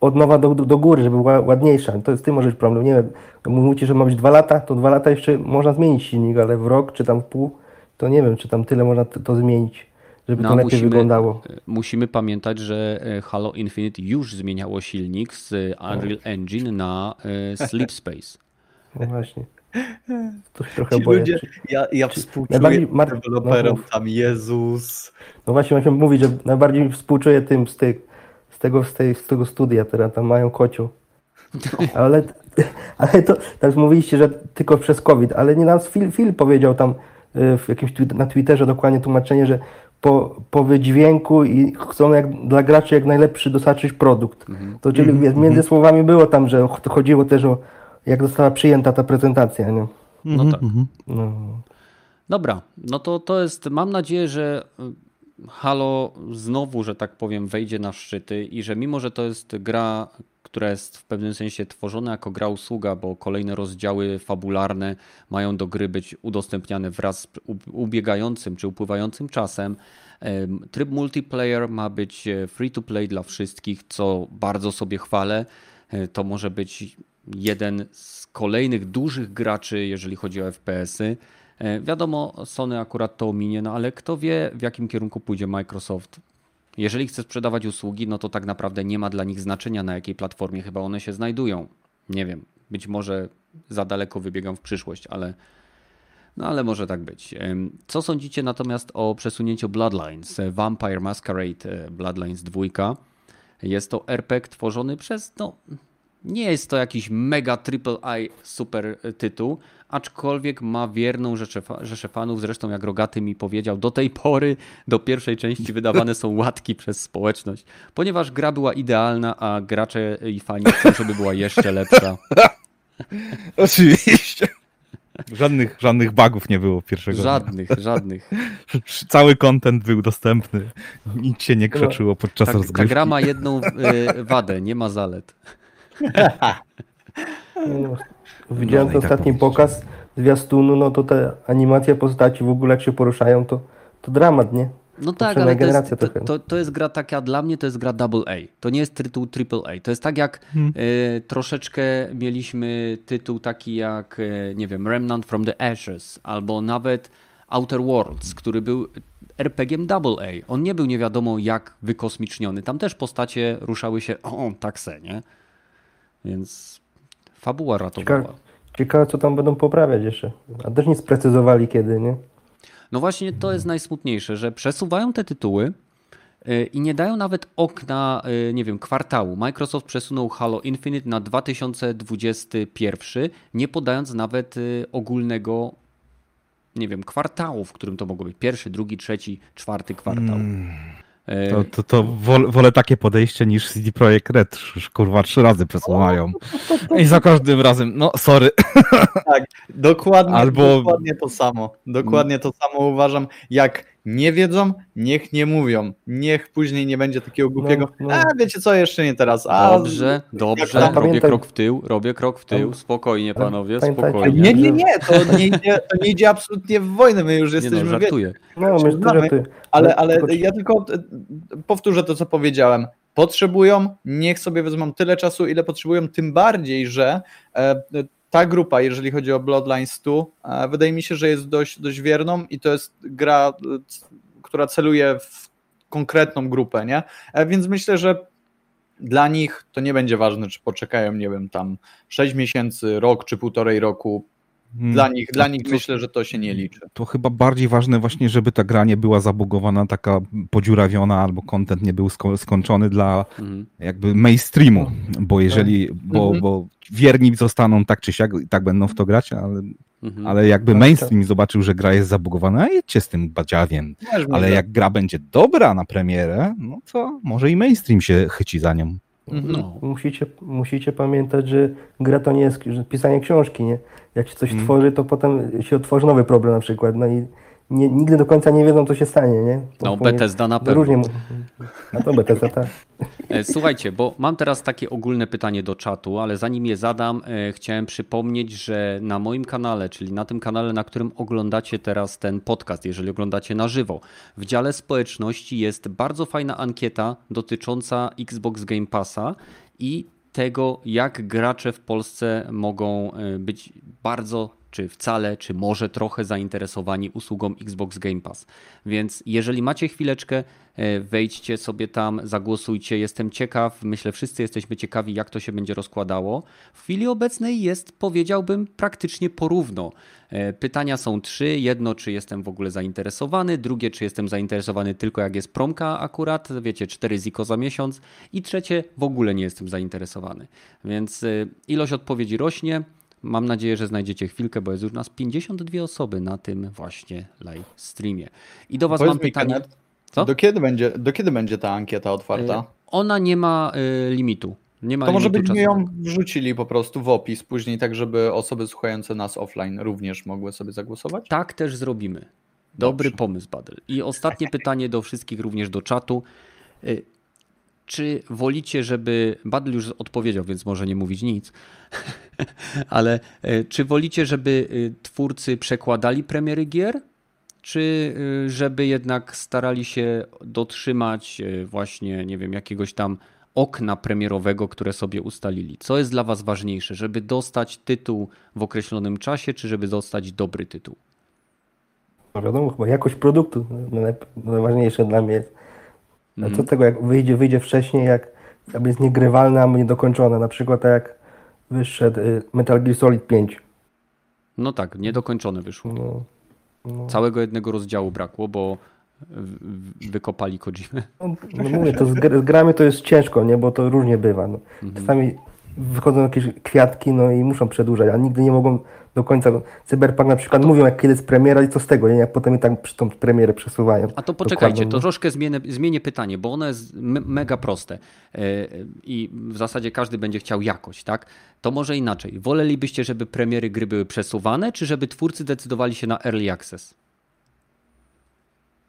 od nowa do, do, do góry, żeby była ładniejsza. To jest tym może być problem. Nie wiem, mówicie, że ma być dwa lata, to dwa lata jeszcze można zmienić silnik, ale w rok czy tam w pół, to nie wiem, czy tam tyle można to zmienić, żeby
No,
to lepiej
musimy-
wyglądało.
Musimy pamiętać, że e, Halo Infinite już zmieniało silnik z Unreal Engine na e, Sleep Space.
No właśnie. To się trochę
Ci
boję.
ludzie, ja, ja współczuję
najbardziej mar-
deweloperom
no,
tam, Jezus.
No właśnie, właśnie mówić, że najbardziej współczuję tym z, tych, z, tego, z, tej, z tego studia, teraz tam mają kocioł. Ale, ale to teraz mówiliście, że tylko przez COVID, ale nie nas Phil, Phil powiedział tam w jakimś na Twitterze dokładnie tłumaczenie, że po, po wydźwięku i chcą jak, dla graczy jak najlepszy dostarczyć produkt. To czyli między słowami było tam, że ch- chodziło też o jak została przyjęta ta prezentacja. Nie?
No tak.
No.
Dobra, no to to jest, mam nadzieję, że y, Halo znowu, że tak powiem, wejdzie na szczyty i że mimo, że to jest gra, która jest w pewnym sensie tworzona jako gra usługa, bo kolejne rozdziały fabularne mają do gry być udostępniane wraz z ubiegającym czy upływającym czasem. Em, Tryb multiplayer ma być e, free to play dla wszystkich, co bardzo sobie chwalę. E, To może być jeden z kolejnych dużych graczy, jeżeli chodzi o FPS-y. E, Wiadomo, Sony akurat to ominie, no ale kto wie, w jakim kierunku pójdzie Microsoft. Jeżeli chce sprzedawać usługi, no to tak naprawdę nie ma dla nich znaczenia, na jakiej platformie chyba one się znajdują. Nie wiem, być może za daleko wybiegam w przyszłość, ale, no ale może tak być. Co sądzicie natomiast o przesunięciu Bloodlines? Vampire Masquerade e, Bloodlines 2. Jest to RPG tworzony przez, no, nie jest to jakiś mega triple I super tytuł, aczkolwiek ma wierną rzeszę, fa- rzeszę fanów. Zresztą, jak Rogaty mi powiedział, do tej pory do pierwszej części wydawane są łatki przez społeczność, ponieważ gra była idealna, a gracze i fani chcą, żeby była jeszcze lepsza.
Oczywiście. Żadnych, żadnych bugów nie było pierwszego dnia.
Żadnych, żadnych.
Cały content był dostępny. Nic się nie krzaczyło podczas
Ta, ta
rozgrywki.
gra ma jedną y, wadę, nie ma zalet.
Widziałem
No tak
ostatni
powiedzieć.
pokaz zwiastunu, no to te animacja postaci w ogóle jak się poruszają, to, to dramat, nie?
No tak, ale to jest,
generacja
to,
trochę.
to, to jest gra taka, dla mnie to jest gra double A. To nie jest tytuł triple A. To jest tak jak y, troszeczkę mieliśmy tytuł taki jak, y, nie wiem, Remnant from the Ashes, albo nawet Outer Worlds, który był RPG-iem AA. On nie był nie wiadomo jak wykosmiczniony. Tam też postacie ruszały się, o, tak se, nie? Więc fabuła ratowała.
Ciekawe, ciekawe, co tam będą poprawiać jeszcze. A też nie sprecyzowali kiedy, nie?
No właśnie to jest najsmutniejsze, że przesuwają te tytuły y, i nie dają nawet okna, y, nie wiem, kwartału. Microsoft przesunął Halo Infinite na 2021, nie podając nawet y, ogólnego, nie wiem, kwartału, w którym to mogło być. Pierwszy, drugi, trzeci, czwarty kwartał. Y,
To, to, to wolę, wolę takie podejście niż CD Projekt Red. Już, Kurwa, trzy razy przesuwają. I za każdym razem, no sorry.
Tak, dokładnie,
Albo-
dokładnie to samo. Dokładnie to samo uważam. Jak nie wiedzą, niech nie mówią. Niech później nie będzie takiego głupiego.
No, no.
A wiecie co, jeszcze nie teraz. A,
Dobrze, dobrze, robię
pamiętaj-
krok w tył, robię krok w tył, spokojnie panowie, spokojnie.
Nie, nie, nie, to nie, idzie, to nie idzie absolutnie w wojnę. My już
Nie
jesteśmy,
no,
wiecie,
żartuję.
No,
Znamy. Ale, ale ja tylko e, powtórzę to, co powiedziałem. Potrzebują, niech sobie wezmą tyle czasu, ile potrzebują, tym bardziej, że e, ta grupa, jeżeli chodzi o Bloodlines 2, e, wydaje mi się, że jest dość, dość wierną i to jest gra, e, która celuje w konkretną grupę, nie? E, Więc myślę, że dla nich to nie będzie ważne, czy poczekają, nie wiem, tam 6 miesięcy, rok czy półtorej roku. Dla nich, dla nich
to,
myślę, że to się nie liczy.
to chyba bardziej ważne właśnie, żeby ta gra nie była zabugowana, taka podziurawiona, albo content nie był sko- skończony dla
Mhm.
jakby mainstreamu, bo jeżeli, bo,
Mhm.
bo wierni zostaną tak czy siak i tak będą w to grać, ale,
Mhm.
ale jakby
Tak,
mainstream zobaczył, że gra jest zabugowana, a jedźcie z tym badziawiem. Ale jak gra będzie dobra na premierę, no to może i mainstream się chyci za nią.
No.
Musicie, musicie pamiętać, że gra to nie jest że pisanie książki, nie? Jak się coś
Mm.
tworzy, to potem się otworzy nowy problem na przykład, no i nie, nigdy do końca nie wiedzą, co się stanie, nie?
No,
bo nie-
Bethesda na pewno.
Różnie, mu- a to Bethesda, tak.
E, Słuchajcie, bo mam teraz takie ogólne pytanie do czatu, ale zanim je zadam, e, chciałem przypomnieć, że na moim kanale, czyli na tym kanale, na którym oglądacie teraz ten podcast, jeżeli oglądacie na żywo, w dziale społeczności jest bardzo fajna ankieta dotycząca Xbox Game Passa i tego, jak gracze w Polsce mogą e, być bardzo, czy wcale, czy może trochę zainteresowani usługą Xbox Game Pass. Więc jeżeli macie chwileczkę, e, wejdźcie sobie tam, zagłosujcie. Jestem ciekaw, myślę, wszyscy jesteśmy ciekawi, jak to się będzie rozkładało. W chwili obecnej jest, powiedziałbym, praktycznie porówno. E, Pytania są trzy. Jedno, czy jestem w ogóle zainteresowany. Drugie, czy jestem zainteresowany tylko jak jest promka akurat. Wiecie, 4 ziko za miesiąc. I trzecie, w ogóle nie jestem zainteresowany. Więc e, ilość odpowiedzi rośnie. Mam nadzieję, że znajdziecie chwilkę, bo jest już nas 52 osoby na tym właśnie live streamie. I do Was
Powiedz
mam pytanie.
Kenneth,
Co?
Do kiedy, będzie, do kiedy będzie ta ankieta otwarta?
E, Ona nie ma e, limitu. Nie ma
To może byśmy ją wrzucili po prostu w opis później, tak żeby osoby słuchające nas offline również mogły sobie zagłosować?
Tak też zrobimy. Dobry
Dobrze.
pomysł, Badel. I ostatnie pytanie do wszystkich, również do czatu. Czy wolicie, żeby. Badel już odpowiedział, więc może nie mówić nic. Ale y, czy wolicie, żeby y, twórcy przekładali premiery gier? Czy y, żeby jednak starali się dotrzymać właśnie, nie wiem, jakiegoś tam okna premierowego, które sobie ustalili? Co jest dla Was ważniejsze? Żeby dostać tytuł w określonym czasie, czy żeby dostać dobry tytuł?
No wiadomo, chyba jakość produktu najp- najważniejsze dla mnie jest. A
Mhm.
co z tego, jak wyjdzie, wyjdzie wcześniej, jak jakby jest niegrywalne, albo niedokończone. Na przykład tak jak wyszedł y, Metal Gear Solid 5.
No tak, niedokończone wyszło.
No, no.
Całego jednego rozdziału brakło, bo wykopali Kojimę.
No, no mówię, to z, z grami to jest ciężko, nie? Bo to różnie bywa. No.
Mhm.
Czasami wychodzą jakieś kwiatki, no i muszą przedłużać, a nigdy nie mogą do końca. Cyberpunk na przykład mówią, jak kiedy jest premiera i co z tego, nie? Jak potem i tak przy tą premierę przesuwają.
A to poczekajcie,
Dokładnie,
to
no.
troszkę zmienię, zmienię pytanie, bo ono jest me- mega proste E, i w zasadzie każdy będzie chciał jakość, tak? To może inaczej. Wolelibyście, żeby premiery gry były przesuwane, czy żeby twórcy decydowali się na early access?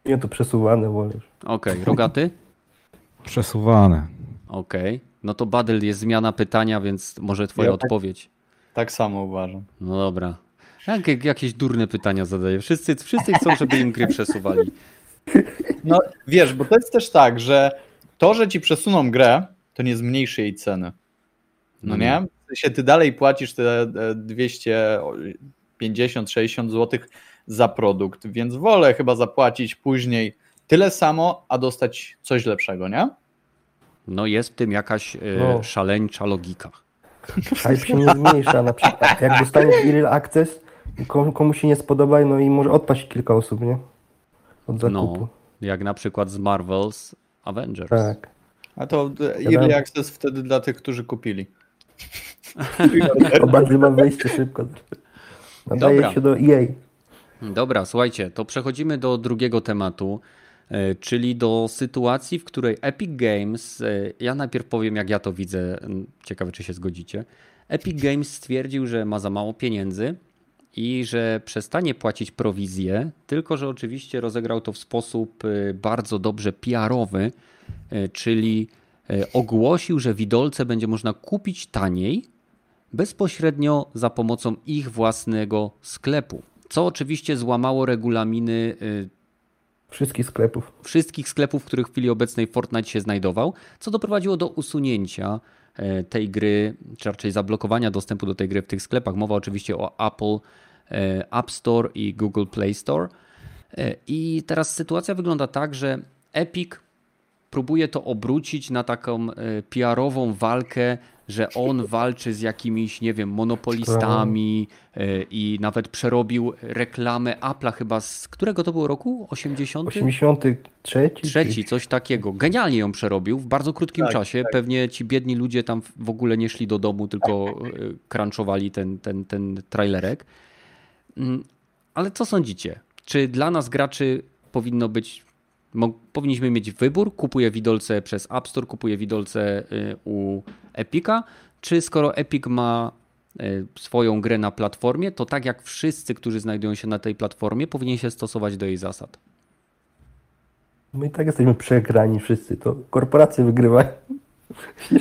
Nie, to przesuwane, bo już.
Okej, rogaty?
Przesuwane.
Okej. No to Badel jest zmiana pytania, więc może twoja
Ja tak-
odpowiedź.
Tak samo uważam.
No dobra. Jak, jak, jakieś durne pytania zadaję. Wszyscy, wszyscy chcą, żeby im gry przesuwali.
No wiesz, bo to jest też tak, że to, że ci przesuną grę, to nie zmniejszy jej ceny. No
No
nie? W sensie ty dalej płacisz te e, 200, 50-60 zł za produkt, więc wolę chyba zapłacić później tyle samo, a dostać coś lepszego, nie?
No jest w tym jakaś e,
No.
szaleńcza logika.
Hype się nie zmniejsza. Na przykład, jak dostaniesz Early Access komuś się nie spodoba, no i może odpaść kilka osób, nie? Od zakupu.
No, jak na przykład z Marvel's Avengers.
Tak.
A to early access wtedy dla tych, którzy kupili.
Obawy ma wejście szybko. Nadaje
Dobra.
się do EA.
Dobra, słuchajcie, to przechodzimy do drugiego tematu, czyli do sytuacji, w której Epic Games, e, ja najpierw powiem jak ja to widzę, ciekawe czy się zgodzicie. Epic Games stwierdził, że ma za mało pieniędzy i że przestanie płacić prowizję, tylko że oczywiście rozegrał to w sposób e, bardzo dobrze PR-owy, e, czyli e, ogłosił, że widolce będzie można kupić taniej, bezpośrednio za pomocą ich własnego sklepu. Co oczywiście złamało regulaminy
Wszystkich sklepów.
wszystkich sklepów, w których w chwili obecnej Fortnite się znajdował, co doprowadziło do usunięcia e, tej gry, czy raczej zablokowania dostępu do tej gry w tych sklepach. Mowa oczywiście o Apple e, App Store i Google Play Store. E, I teraz sytuacja wygląda tak, że Epic próbuje to obrócić na taką PR-ową walkę, że on walczy z jakimiś, nie wiem, monopolistami e, i nawet przerobił reklamę Apple'a chyba z którego to było roku? 80?
83?
Trzeci, coś takiego. Genialnie ją przerobił w bardzo krótkim
Tak,
czasie. Pewnie ci biedni ludzie tam w ogóle nie szli do domu, tylko y, crunchowali ten, ten, ten trailerek. Mm, Ale co sądzicie? Czy dla nas graczy powinno być, powinniśmy mieć wybór? Kupuję widolce przez App Store, kupuję widolce y, u Epica? Czy skoro Epic ma y, swoją grę na platformie, to tak jak wszyscy, którzy znajdują się na tej platformie, powinien się stosować do jej zasad?
My i tak jesteśmy przegrani wszyscy. To korporacje wygrywają.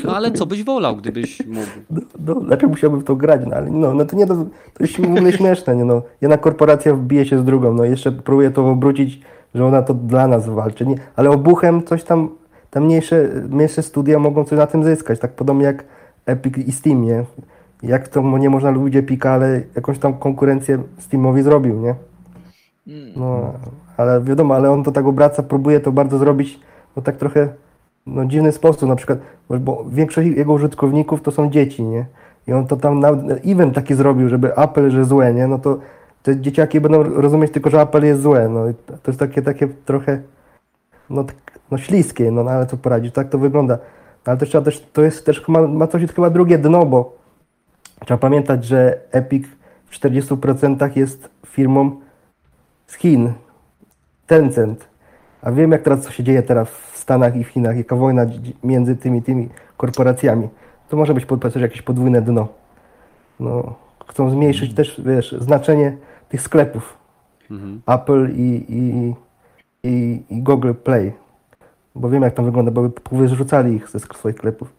No ale co byś wolał, gdybyś mógł?
No, no, dlaczego musiałbym w to grać? No, ale no, no to nie do, to jest śmieszne. Nie, no. Jedna korporacja wbije się z drugą. No, jeszcze próbuje to obrócić, że ona to dla nas walczy. Nie, ale obuchem coś tam, te mniejsze, mniejsze studia mogą coś na tym zyskać. Tak podobnie jak Epic i Steam, nie? Jak to nie można lubić Epica, ale jakąś tam konkurencję Steamowi zrobił, nie? No, ale wiadomo, ale on to tak obraca, próbuje to bardzo zrobić, no tak trochę no, dziwny sposób, na przykład, bo większość jego użytkowników to są dzieci, nie? I on to tam na, event taki zrobił, żeby Apple, że złe, nie? No to te dzieciaki będą rozumieć tylko, że Apple jest złe, no to jest takie, takie trochę, no, no śliskie, no, no ale co poradzić, tak to wygląda. Ale też trzeba też, to jest też, ma, ma coś chyba drugie dno, bo trzeba pamiętać, że Epic w 40% jest firmą z Chin, Tencent. A wiem, jak teraz co się dzieje teraz w Stanach i w Chinach, jaka wojna między tymi tymi korporacjami. To może być pod- też jakieś podwójne dno. No, chcą zmniejszyć też, wiesz, znaczenie tych sklepów. Apple i, i, i, i Google Play. Bo wiem, jak tam wygląda, bo by wyrzucali ich ze swoich sklepów.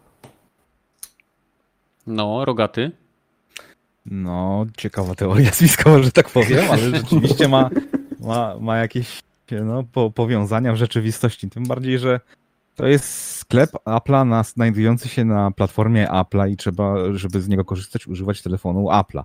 No, rogaty.
No, ciekawa teoria spiskowa, że tak powiem, ale rzeczywiście ma, ma, ma jakieś no, po, powiązania w rzeczywistości. Tym bardziej, że to jest sklep Apple'a na, znajdujący się na platformie Apple'a i trzeba, żeby z niego korzystać, używać telefonu Apple'a.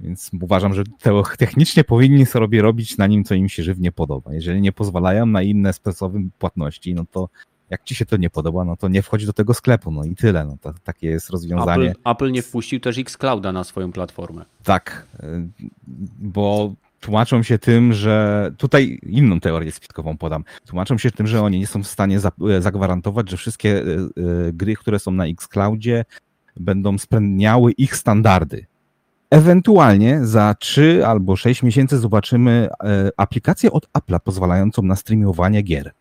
Więc uważam, że te, technicznie powinni sobie robić na nim, co im się żywnie podoba. Jeżeli nie pozwalają na inne sposoby płatności, no to jak ci się to nie podoba, no to nie wchodź do tego sklepu, no i tyle. No to, takie jest rozwiązanie.
Apple, Apple nie wpuścił też Xclouda na swoją platformę.
Tak, y, bo tłumaczą się tym, że tutaj inną teorię spiskową podam. Tłumaczą się tym, że oni nie są w stanie e, zagwarantować, że wszystkie y, y, gry, które są na Xcloudzie będą spełniały ich standardy. Ewentualnie za 3 albo 6 miesięcy zobaczymy e, aplikację od Apple'a pozwalającą na streamowanie gier.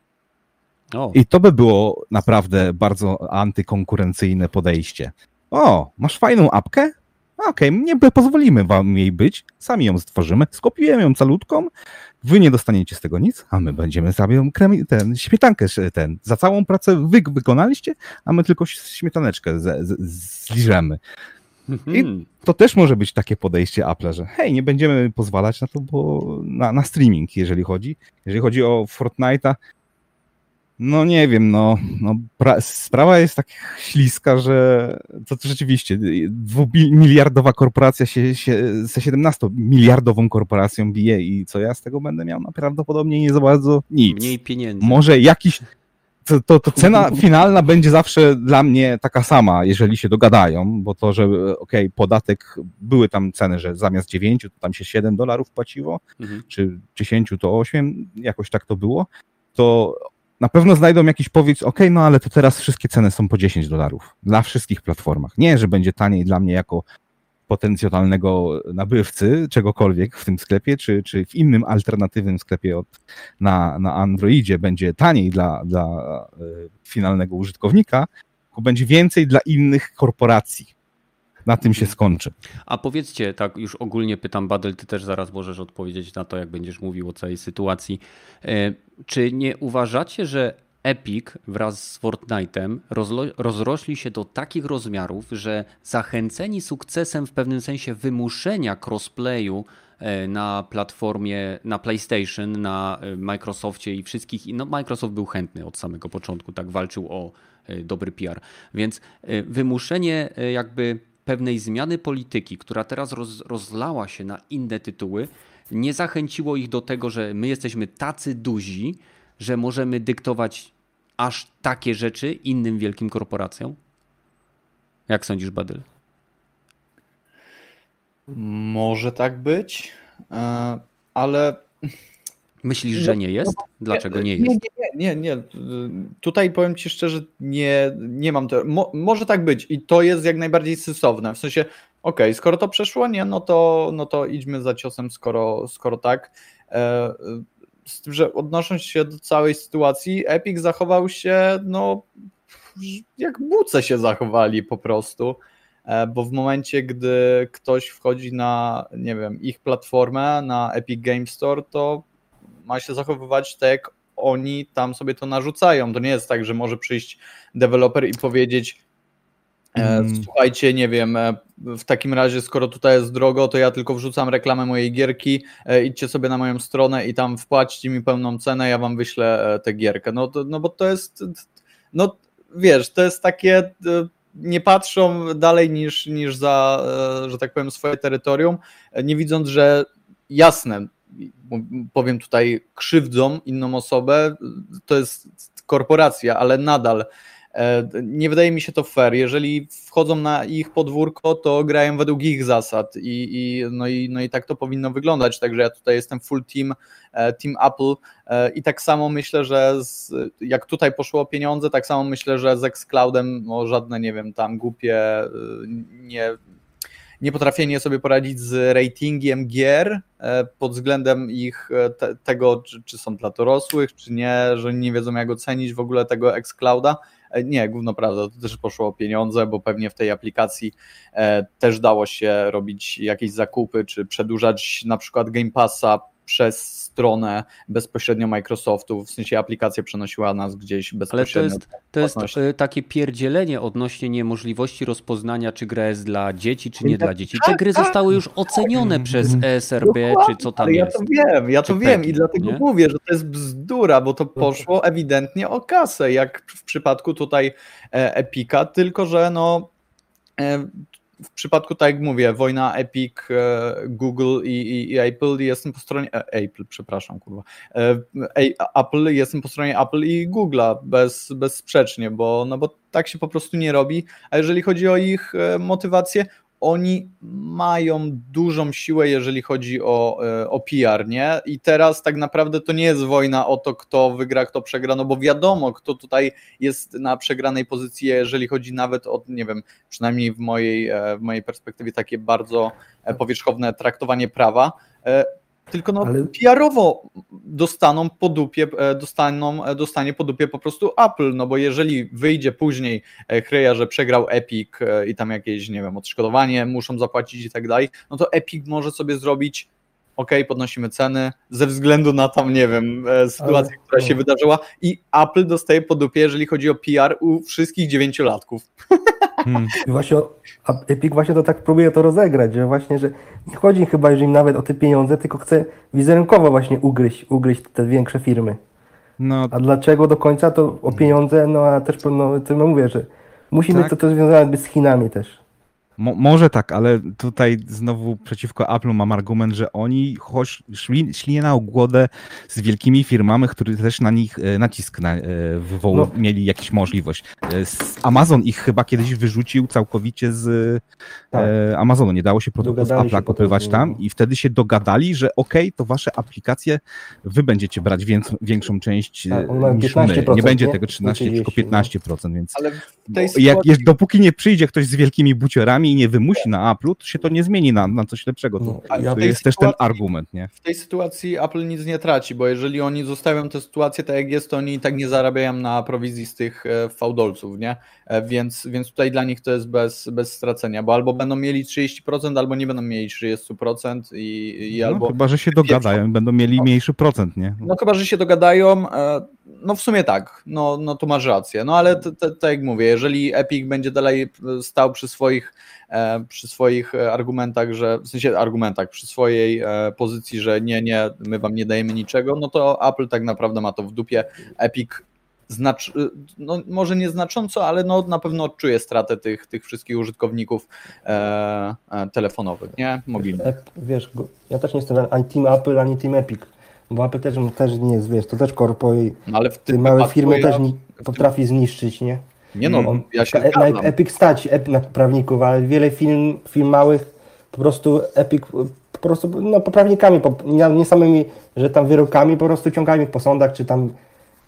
O,
I to by było naprawdę bardzo antykonkurencyjne podejście. O, masz fajną apkę? Okej, nie by- pozwolimy wam jej być, sami ją stworzymy, skopiujemy ją calutką, wy nie dostaniecie z tego nic, a my będziemy sobie ten, śmietankę, ten, za całą pracę wy wykonaliście, a my tylko śmietaneczkę z, z, zliżemy.
Hmm.
To też może być takie podejście Apple, że hej, nie będziemy pozwalać na to, bo na, na streaming, jeżeli chodzi. Jeżeli chodzi o Fortnite'a, No nie wiem, no, no pra, sprawa jest tak śliska, że to, to rzeczywiście dwumiliardowa korporacja się, się ze 17-miliardową korporacją bije i co ja z tego będę miał? No prawdopodobnie nie za bardzo nic.
Mniej pieniędzy.
Może jakiś to, to, cena finalna będzie zawsze dla mnie taka sama, jeżeli się dogadają, bo to, że okej, okay, podatek, były tam ceny, że zamiast 9 to tam się 7 dolarów płaciło, mhm. czy 10 to 8, jakoś tak to było, to na pewno znajdą jakiś powiedz, ok, no ale to teraz wszystkie ceny są po 10 dolarów dla wszystkich platformach. Nie, że będzie taniej dla mnie jako potencjalnego nabywcy czegokolwiek w tym sklepie, czy, czy w innym alternatywnym sklepie od, na, na Androidzie będzie taniej dla, dla e, finalnego użytkownika, tylko będzie więcej dla innych korporacji. Na tym się skończy.
A powiedzcie, tak już ogólnie pytam, Badel, ty też zaraz możesz odpowiedzieć na to, jak będziesz mówił o całej sytuacji. E, czy nie uważacie, że Epic wraz z Fortnite'em rozrośli się do takich rozmiarów, że zachęceni sukcesem w pewnym sensie wymuszenia crossplayu e, na platformie, na PlayStation, na e, Microsoftie i wszystkich. No, Microsoft był chętny od samego początku, tak walczył o e, dobry PR. Więc wymuszenie jakby pewnej zmiany polityki, która teraz roz, rozlała się na inne tytuły, nie zachęciło ich do tego, że my jesteśmy tacy duzi, że możemy dyktować aż takie rzeczy innym wielkim korporacjom? Jak sądzisz, Badyl?
Może tak być, e, ale.
Myślisz, że nie jest? Dlaczego nie jest?
Nie, nie, nie. Tutaj powiem Ci szczerze, nie, nie mam to. Mo, może tak być i to jest jak najbardziej sensowne. W sensie, okej, okay, skoro to przeszło, nie, no to, no to idźmy za ciosem, skoro, skoro tak. Z tym, że odnosząc się do całej sytuacji, Epic zachował się, no, jak buce się zachowali po prostu, e, bo w momencie, gdy ktoś wchodzi na, nie wiem, ich platformę, na Epic Game Store, to ma się zachowywać tak, jak oni tam sobie to narzucają. To nie jest tak, że może przyjść deweloper i powiedzieć. Słuchajcie, nie wiem, e, w takim razie, skoro tutaj jest drogo, to ja tylko wrzucam reklamę mojej gierki, e, idźcie sobie na moją stronę i tam wpłaćcie mi pełną cenę, ja wam wyślę tę gierkę. No, to, no bo to jest, no wiesz, to jest takie, nie patrzą dalej niż, niż za, że tak powiem, swoje terytorium, nie widząc, że jasne, powiem tutaj, krzywdzą inną osobę, to jest korporacja, ale nadal E, nie wydaje mi się to fair. Jeżeli wchodzą na ich podwórko, to grają według ich zasad i, i, no, i, no i tak to powinno wyglądać. Także ja tutaj jestem full team, e, team Apple e, i tak samo myślę, że z, jak tutaj poszło pieniądze, tak samo myślę, że z Xcloudem no, żadne, nie wiem, tam głupie nie, nie potrafienie sobie poradzić z ratingiem gier pod względem ich te, tego, czy, czy, są dla dorosłych, czy nie, że nie wiedzą jak ocenić w ogóle tego Xclouda. E, nie, główno prawda, to też poszło o pieniądze, bo pewnie w tej aplikacji e, też dało się robić jakieś zakupy, czy przedłużać na przykład Game Passa przez stronę bezpośrednio Microsoftu, w sensie aplikacja przenosiła nas gdzieś bezpośrednio.
Ale to jest, to jest e, takie pierdzielenie odnośnie niemożliwości rozpoznania, czy gra jest dla dzieci, czy nie dla dzieci. Te gry zostały już ocenione przez ESRB, czy co tam
ja
jest.
Ja to wiem, ja to wiem i dlatego nie? mówię, że to jest bzdura, bo to poszło ewidentnie o kasę, jak w przypadku tutaj e, Epika, tylko że no e, w przypadku, tak jak mówię, wojna Epic, e, Google i, i, i Apple, jestem po stronie e, Apple, przepraszam, kurwa. E, Apple, jestem po stronie Apple i Google'a bez, bezsprzecznie, bo, no bo tak się po prostu nie robi. A jeżeli chodzi o ich motywację, oni mają dużą siłę, jeżeli chodzi o, e, o PR, nie? I teraz tak naprawdę to nie jest wojna o to, kto wygra, kto przegra, no bo wiadomo, kto tutaj jest na przegranej pozycji, jeżeli chodzi nawet o, nie wiem, przynajmniej w mojej, e, w mojej perspektywie takie bardzo e, powierzchowne traktowanie prawa tylko no Ale... PR-owo dostaną po dupie, e, dostaną, e, dostanie po dupie po prostu Apple, no bo jeżeli wyjdzie później e, chryja, że przegrał Epic i tam jakieś, nie wiem, odszkodowanie muszą zapłacić i tak dalej, no to Epic może sobie zrobić ok, podnosimy ceny ze względu na tam, nie wiem, sytuację, Ale... która się wydarzyła i Apple dostaje po dupie, jeżeli chodzi o PR u wszystkich dziewięciolatków.
Hmm. I właśnie Epic właśnie to tak próbuje to rozegrać, że właśnie, że nie chodzi chyba już im nawet o te pieniądze, tylko chce wizerunkowo właśnie ugryźć, ugryźć te większe firmy.
No,
A dlaczego do końca? To o pieniądze, no a też no, to no mówię, że musi
Tak.
być to, to związane być z Chinami też.
Mo może tak, ale tutaj znowu przeciwko Apple mam argument, że oni choć szli, szli na ogłodę z wielkimi firmami, które też na nich e, nacisk na, e, wywoł,
No.
mieli jakąś możliwość. E, z Amazon ich chyba kiedyś wyrzucił całkowicie z
Tak.
Amazonu. Nie dało się produktów Apple'a kopywać tam
no.
i wtedy się dogadali, że okej, to wasze aplikacje, wy będziecie brać więc, większą część
Tak,
niż my.
15%,
Nie będzie
nie?
tego 13,
Nie
tylko
30,
15%, więc
Ale w
bo
tej
jak,
sytuacji,
dopóki nie przyjdzie ktoś z wielkimi buciorami i nie wymusi na Apple'u, to się to nie zmieni na, na coś lepszego. To,
No,
to jest też ten argument, nie?
w tej sytuacji Apple nic nie traci, bo jeżeli oni zostawią tę sytuację tak jak jest, to oni i tak nie zarabiają na prowizji z tych e, fałdolców, nie? E, Więc, więc tutaj dla nich to jest bez, bez stracenia, bo albo będą mieli 30%, albo nie będą mieli 30% i, i
No,
albo...
chyba, że się dogadają będą mieli
No.
mniejszy procent, nie?
No chyba, że się dogadają, e, no w sumie tak, no, no to masz rację, no ale tak jak mówię, jeżeli Epic będzie dalej e, stał przy swoich, e, przy swoich e, argumentach, że, w sensie argumentach, przy swojej e, pozycji, że nie, nie, my wam nie dajemy niczego, no to Apple tak naprawdę ma to w dupie, Epic znacz, no może nieznacząco, ale no na pewno odczuje stratę tych, tych wszystkich użytkowników e, e, telefonowych, nie, mobilnych.
Wiesz, ja też nie jestem ani Team Apple, ani Team Epic. Bo Apple też, też nie jest, wiesz, to też korpo i
No, ale w
te
tym
małe firmy
ja,
też nie potrafi zniszczyć, nie?
nie no, ja się
Na, na. Epic stać ep, na prawników, ale wiele firm, firm małych po prostu Epic po prostu no, poprawnikami, po, nie, nie samymi, że tam wyrokami, po prostu ciągają ich po sądach, czy tam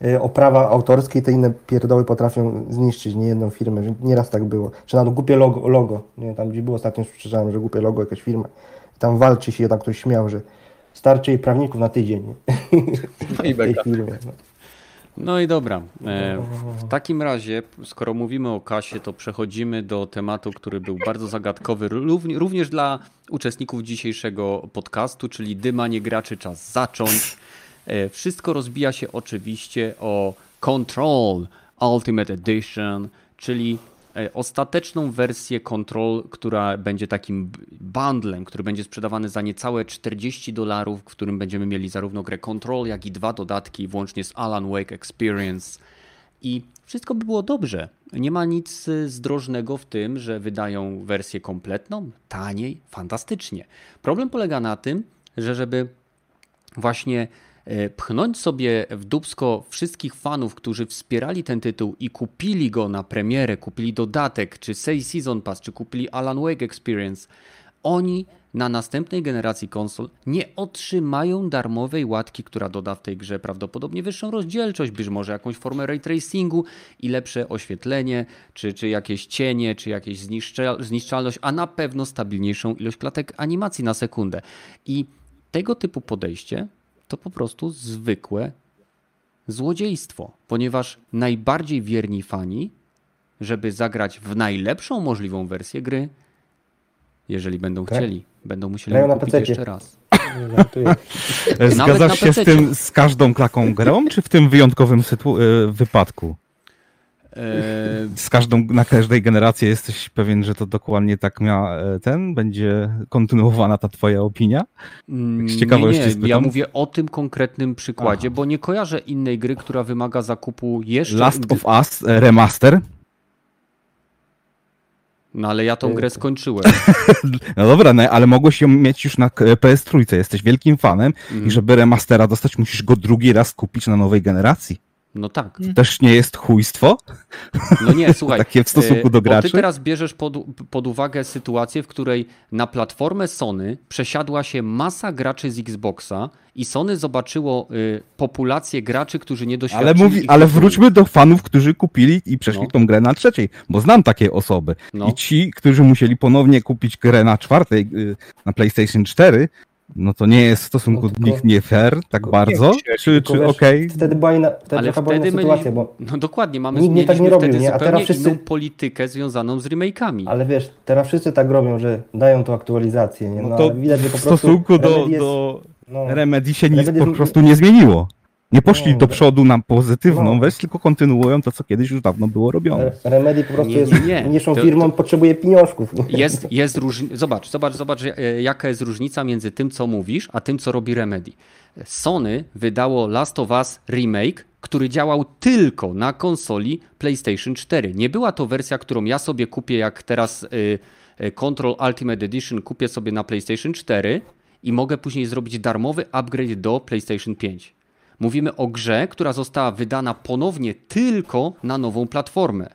y, o prawa autorskie i te inne pierdoły potrafią zniszczyć niejedną firmę, nieraz tak było. Czy nawet głupie logo, logo nie, tam gdzie było ostatnio słyszałem, że głupie logo jakaś firma. Tam walczy się, tam ktoś śmiał, że starczy jej prawników na tydzień. Nie?
No i beka.
No.
I dobra. E, W takim razie, skoro mówimy o kasie, to przechodzimy do tematu, który był bardzo zagadkowy równi- również dla uczestników dzisiejszego podcastu, czyli dymanie graczy czas zacząć. E, Wszystko rozbija się oczywiście o Control Ultimate Edition, czyli ostateczną wersję Control, która będzie takim bundlem, który będzie sprzedawany za niecałe 40 dolarów, w którym będziemy mieli zarówno grę Control, jak i dwa dodatki, włącznie z Alan Wake Experience. I wszystko by było dobrze. Nie ma nic y, zdrożnego w tym, że wydają wersję kompletną, taniej, fantastycznie. Problem polega na tym, że żeby właśnie e, pchnąć sobie w dubsko wszystkich fanów, którzy wspierali ten tytuł i kupili go na premierę, kupili dodatek, czy Say Season Pass, czy kupili Alan Wake Experience, oni na następnej generacji konsol nie otrzymają darmowej łatki, która doda w tej grze prawdopodobnie wyższą rozdzielczość, być może jakąś formę ray tracingu i lepsze oświetlenie, czy, czy jakieś cienie, czy jakieś zniszcza- zniszczalność, a na pewno stabilniejszą ilość klatek animacji na sekundę. I tego typu podejście to po prostu zwykłe złodziejstwo, ponieważ najbardziej wierni fani, żeby zagrać w najlepszą możliwą wersję gry, jeżeli będą
Tak.
chcieli, będą musieli
Grają
kupić
pececie.
jeszcze raz.
Zgadzasz się z tym, z każdą klaką grą, czy w tym wyjątkowym sytu- e, wypadku?
Eee,
Z każdą, na każdej generacji jesteś pewien, że to dokładnie tak mia e, ten, będzie kontynuowana ta twoja opinia?
Mm,
z
Nie,
ciekawości
nie, ja
spytam.
mówię o tym konkretnym przykładzie,
Aha.
bo nie kojarzę innej gry, która wymaga zakupu jeszcze.
Last of Us e, Remaster?
No ale ja tą grę skończyłem.
No dobra, no, ale mogłeś ją mieć już na k- PS3, jesteś wielkim fanem
Mhm.
i żeby remastera dostać, musisz go drugi raz kupić na nowej generacji.
No tak.
Też nie jest chujstwo?
No nie, słuchaj.
Takie w stosunku
e,
do
Bo
graczy?
ty teraz bierzesz pod, pod uwagę sytuację, w której na platformę Sony przesiadła się masa graczy z Xboxa i Sony zobaczyło y, populację graczy, którzy nie doświadczyli.
Ale, mówi, ale wróćmy do fanów, którzy kupili i przeszli
No.
tą grę na trzeciej, bo znam takie osoby.
No.
I ci, którzy musieli ponownie kupić grę na czwartej, y, na PlayStation 4, no to nie jest w stosunku
No
do
tylko-
nich nie fair, tak bardzo?
nie,
Czy, czy okej?
Wtedy była inna, wtedy
Ale
była inna
wtedy
sytuacja,
mieli...
bo
No dokładnie, mamy
Nikt nie tak nie robił,
wtedy
nie? A
zupełnie
teraz wszyscy-
inną politykę związaną z remake'ami.
Ale wiesz, teraz wszyscy tak robią, że dają tą aktualizację, nie? No,
No to
widać, że po
w
prostu
stosunku do,
Remedy jest,
do
no,
Remedy się nic
Remedy
po prostu nie zmieniło. Nie poszli
No,
do
no.
przodu na pozytywną
No.
weź, tylko kontynuują to, co kiedyś już dawno było robione.
Re- Remedy po prostu
Nie,
jest
nie, nie.
mniejszą
To-
firmą, potrzebuje pieniążków.
Jest, jest różnica. Zobacz, zobacz, zobacz, e, jaka jest różnica między tym, co mówisz, a tym, co robi Remedy. Sony wydało Last of Us Remake który działał tylko na konsoli PlayStation 4. Nie była to wersja, którą ja sobie kupię, jak teraz y, y, Control Ultimate Edition kupię sobie na PlayStation 4 i mogę później zrobić darmowy upgrade do PlayStation 5. Mówimy o grze, która została wydana ponownie tylko na nową platformę.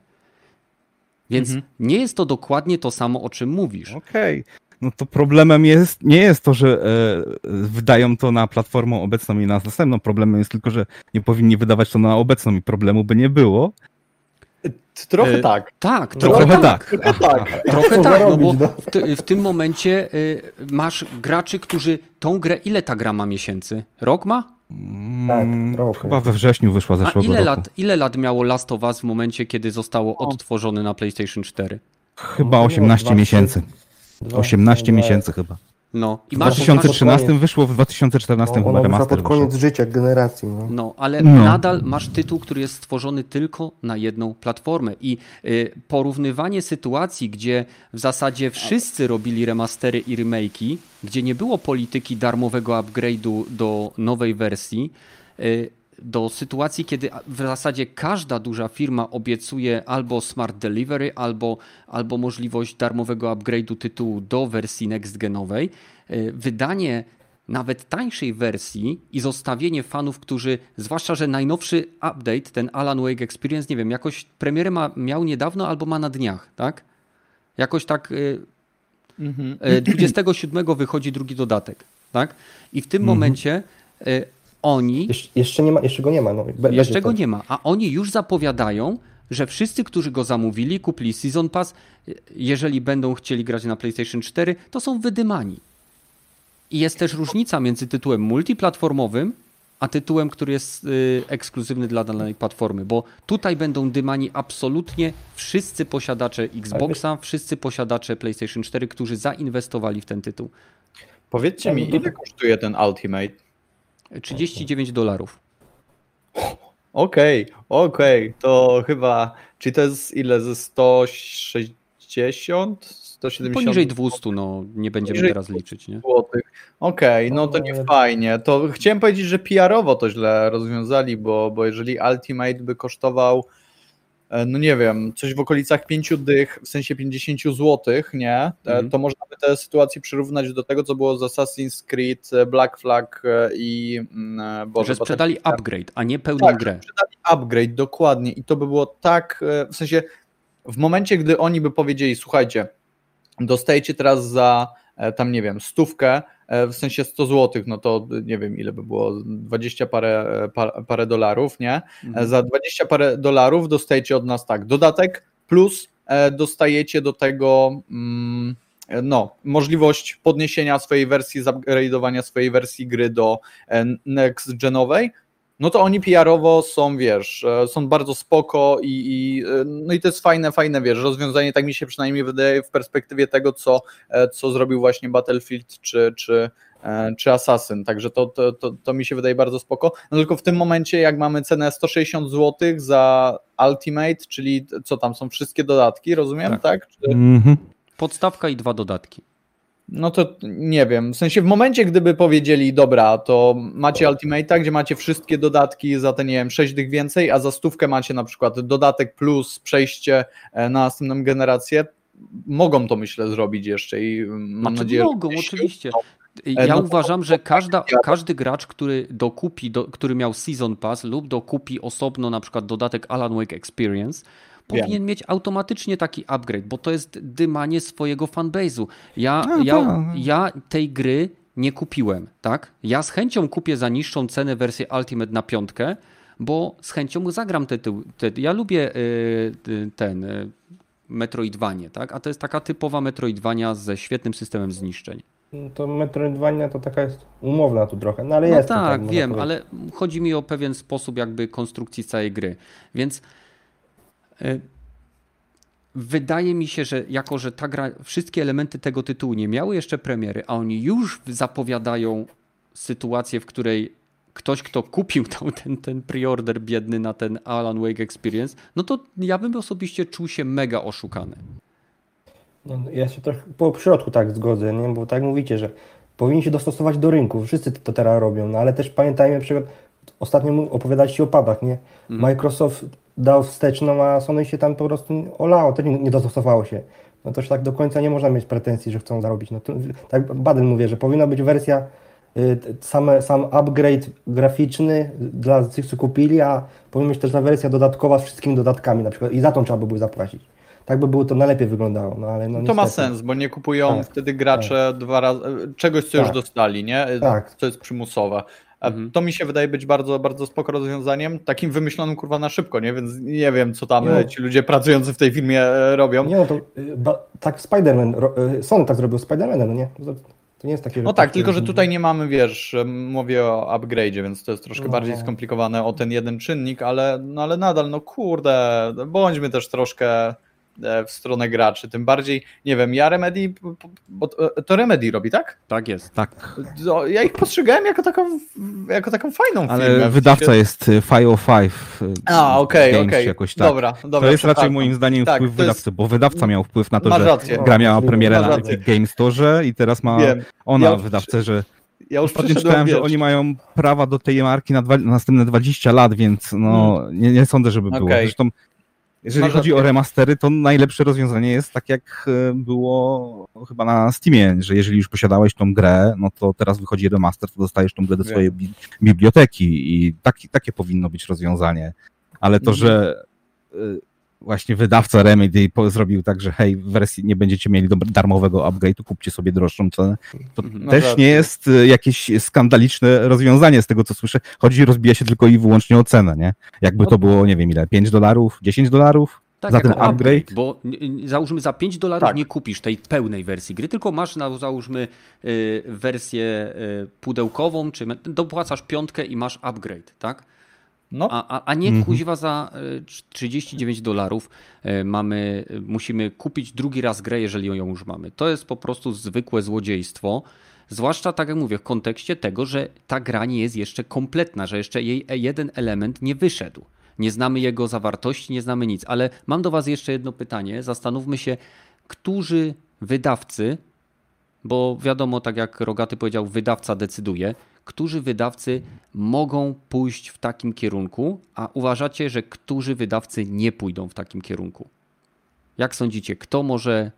Więc nie jest to dokładnie to samo, o czym mówisz.
Okej. No to problemem jest, nie jest to, że e, wydają to na platformę obecną i na następną. Problemem jest tylko, że nie powinni wydawać to na obecną i problemu by nie było.
Trochę
E,
tak.
Tak, trochę
Trochę
tak.
tak.
Trochę tak.
Trochę tak, no bo
no?
w, w tym momencie y, masz graczy, którzy tą grę, ile ta gra ma miesięcy? Rok ma?
Mm,
trochę.
Chyba we wrześniu wyszła
A
zeszłego
ile
roku.
lat, ile lat miało Last of Us w momencie, kiedy zostało odtworzone na PlayStation 4?
Chyba
No,
18
dwa,
miesięcy.
Dwa-
18
dwa-
miesięcy chyba.
No i
W
masz, masz
2013
koniec.
wyszło, w 2014
No,
chyba remaster
pod koniec życia generacji. No.
No, ale
No.
nadal masz tytuł, który jest stworzony tylko na jedną platformę. I y, porównywanie sytuacji, gdzie w zasadzie wszyscy robili remastery i remake'i, gdzie nie było polityki darmowego upgrade'u do nowej wersji, y, do sytuacji, kiedy w zasadzie każda duża firma obiecuje albo smart delivery, albo, albo możliwość darmowego upgrade'u tytułu do wersji next-genowej, y, wydanie nawet tańszej wersji i zostawienie fanów, którzy, zwłaszcza, że najnowszy update, ten Alan Wake Experience, nie wiem, jakoś premierę ma, miał niedawno albo ma na dniach, tak? Jakoś tak y,
Mhm.
y, 27 wychodzi drugi dodatek, tak? I w tym momencie y, oni
Jesz, jeszcze, nie ma, jeszcze go nie ma. No.
Jeszcze go nie ma, a oni już zapowiadają, że wszyscy, którzy go zamówili, kupili Season Pass, jeżeli będą chcieli grać na PlayStation 4, to są wydymani. I jest też różnica między tytułem multiplatformowym, a tytułem, który jest y, ekskluzywny dla danej platformy, bo tutaj będą dymani absolutnie wszyscy posiadacze Xboxa, wszyscy posiadacze PlayStation 4, którzy zainwestowali w ten tytuł.
Powiedzcie mi, ile kosztuje ten Ultimate?
39 dolarów.
Okej, okej, to chyba, czyli to jest ile, ze 160? 170
Poniżej 200, no nie będziemy teraz liczyć, nie?
Okej, no to nie fajnie. To chciałem powiedzieć, że PR-owo to źle rozwiązali, bo, bo jeżeli Ultimate by kosztował, no nie wiem, coś w okolicach 5 dych, w sensie 50 złotych, nie? E,
Mhm.
To można by tę sytuację przyrównać do tego, co było z Assassin's Creed, e, Black Flag e, i mm, e, Boże,
że sprzedali
Battlefield.
upgrade, a nie pełną
Tak,
grę.
sprzedali upgrade, dokładnie. I to by było tak, e, w sensie w momencie, gdy oni by powiedzieli, słuchajcie, dostajecie teraz za e, tam, nie wiem, stówkę, e, w sensie 100 złotych, no to e, nie wiem, ile by było, 20 parę, e, pa- parę dolarów, nie? E,
Mhm.
Za 20 parę dolarów dostajecie od nas tak, dodatek plus e, dostajecie do tego mm, e, no, możliwość podniesienia swojej wersji, zupgrade'owania swojej wersji gry do e, next-genowej, no to oni PR-owo są, wiesz, e, są bardzo spoko i, i, e, no i to jest fajne, fajne, wiesz, rozwiązanie, tak mi się przynajmniej wydaje w perspektywie tego, co, e, co zrobił właśnie Battlefield czy, czy, czy Assassin, także to, to, to, to mi się wydaje bardzo spoko, no tylko w tym momencie jak mamy cenę 160 zł za Ultimate, czyli co tam są wszystkie dodatki, rozumiem,
Tak.
tak? Czy,
Mhm.
Podstawka i dwa dodatki.
No to nie wiem. W sensie w momencie, gdyby powiedzieli, dobra, to macie Ultimate'a, gdzie macie wszystkie dodatki za te, nie wiem, 6 dych więcej, a za stówkę macie na przykład dodatek plus przejście e, na następną generację, mogą to myślę zrobić jeszcze i mm, mam
Znaczy
nadzieję,
mogą,
że
oczywiście.
uda,
Ja
no
uważam, że każda, każdy gracz, który dokupi, do, który miał Season Pass lub dokupi osobno na przykład dodatek Alan Wake Experience,
Wiem.
powinien mieć automatycznie taki upgrade, bo to jest dymanie swojego fanbase'u. Ja,
No
ja,
tak.
ja tej gry nie kupiłem, tak? Ja z chęcią kupię za niższą cenę wersję Ultimate na piątkę, bo z chęcią zagram te, te Ja lubię y, y, ten y, Metroidvanie, tak? A to jest taka typowa Metroidvania ze świetnym systemem zniszczeń.
No To Metroidvania to taka jest umowna tu trochę, no ale
No
jest.
tak,
można
wiem, ale chodzi mi o pewien sposób jakby konstrukcji całej gry. Więc wydaje mi się, że jako, że ta gra, wszystkie elementy tego tytułu nie miały jeszcze premiery, a oni już zapowiadają sytuację, w której ktoś, kto kupił tą, ten, ten preorder biedny na ten Alan Wake Experience, no to ja bym osobiście czuł się mega oszukany.
No, ja się trochę po środku tak zgodzę, nie? bo tak mówicie, że powinni się dostosować do rynku. Wszyscy to teraz robią, no ale też pamiętajmy na przykład ostatnio opowiadaliście o padach, nie? Microsoft dał wsteczną, a Sony się tam po prostu olało, to nie, nie dostosowało się. No to już tak do końca nie można mieć pretensji, że chcą zarobić. No to, tak Baden mówię, że powinna być wersja, y, same, sam upgrade graficzny dla tych, co kupili, a powinna być też ta wersja dodatkowa z wszystkimi dodatkami na przykład i za tą trzeba by było zapłacić. Tak by było to najlepiej wyglądało, no ale no
To ma sens, bo nie kupują
Tak,
wtedy gracze dwa razy czegoś, co już
Tak.
dostali, nie?
Tak.
Co jest przymusowe. A
Mhm.
To mi się wydaje być bardzo, bardzo spoko rozwiązaniem, takim wymyślonym kurwa na szybko, nie? Więc nie wiem, co tam
Nie.
e, ci ludzie pracujący w tej firmie e, robią.
Nie no to y, ba, tak Spider-Man, y, Sony tak zrobił Spider-Manem, no nie? To, nie jest takie,
No tak, tylko że tutaj nie mamy, wiesz, e, mówię o upgrade'zie, więc to jest troszkę
No.
bardziej skomplikowane o ten jeden czynnik, ale, no ale nadal, no kurde, bądźmy też troszkę e, w stronę graczy, tym bardziej, nie wiem, ja Remedy, bo to- to Remedy robi, tak?
Tak jest.
Tak,
To Ja ich postrzegałem jako taką, jako taką fajną
ale
firmę.
wydawca jest y, 505. y,
A, okej,
Games
okej,
jakoś tak.
dobra, dobra.
to jest raczej moim zdaniem
Tak,
wpływ
to jest-
wydawcy, bo wydawca miał wpływ na to,
Masz
że
rację.
gra miała premierę na
rację.
Game Store i teraz ma
Wiem.
ona
Ja-
wydawcę, że
Ja już
Ostatnio czytałem, że
wiesz,
oni mają prawa do tej marki na, dwa, na następne 20 lat, więc no, nie, nie sądzę, żeby było.
Hmm. Okej.
Zresztą, jeżeli
Masz
chodzi o remastery, to najlepsze rozwiązanie jest tak, jak e, było chyba na Steamie, że jeżeli już posiadałeś tą grę, no to teraz wychodzi remaster, to dostajesz tą grę do swojej bi biblioteki i taki, takie powinno być rozwiązanie. Ale to,
Mhm.
że y, właśnie wydawca Remedy zrobił tak, że hej, w wersji nie będziecie mieli darmowego upgrade'u, kupcie sobie droższą cenę, to
Mhm.
też
rację.
nie jest y, jakieś skandaliczne rozwiązanie z tego, co słyszę. Chodzi, rozbija się tylko i wyłącznie o cenę, nie? Jakby
No
to było, nie wiem ile, 5 dolarów, 10 dolarów?
Tak,
Za ten
jako
upgrade?
Bo załóżmy za 5 dolarów
Tak.
nie kupisz tej pełnej wersji gry, tylko masz na, załóżmy y, wersję y, pudełkową, czy dopłacasz piątkę i masz upgrade, tak?
No,
A, a, a nie
Mhm.
kuźwa za y, 39 dolarów y, mamy, musimy kupić drugi raz grę, jeżeli ją już mamy. To jest po prostu zwykłe złodziejstwo. Zwłaszcza, tak jak mówię, w kontekście tego, że ta gra nie jest jeszcze kompletna, że jeszcze jej e- jeden element nie wyszedł. Nie znamy jego zawartości, nie znamy nic. Ale mam do Was jeszcze jedno pytanie. Zastanówmy się, którzy wydawcy, bo wiadomo, tak jak Rogaty powiedział, wydawca decyduje, którzy wydawcy mogą pójść w takim kierunku, a uważacie, że którzy wydawcy nie pójdą w takim kierunku? Jak sądzicie, kto może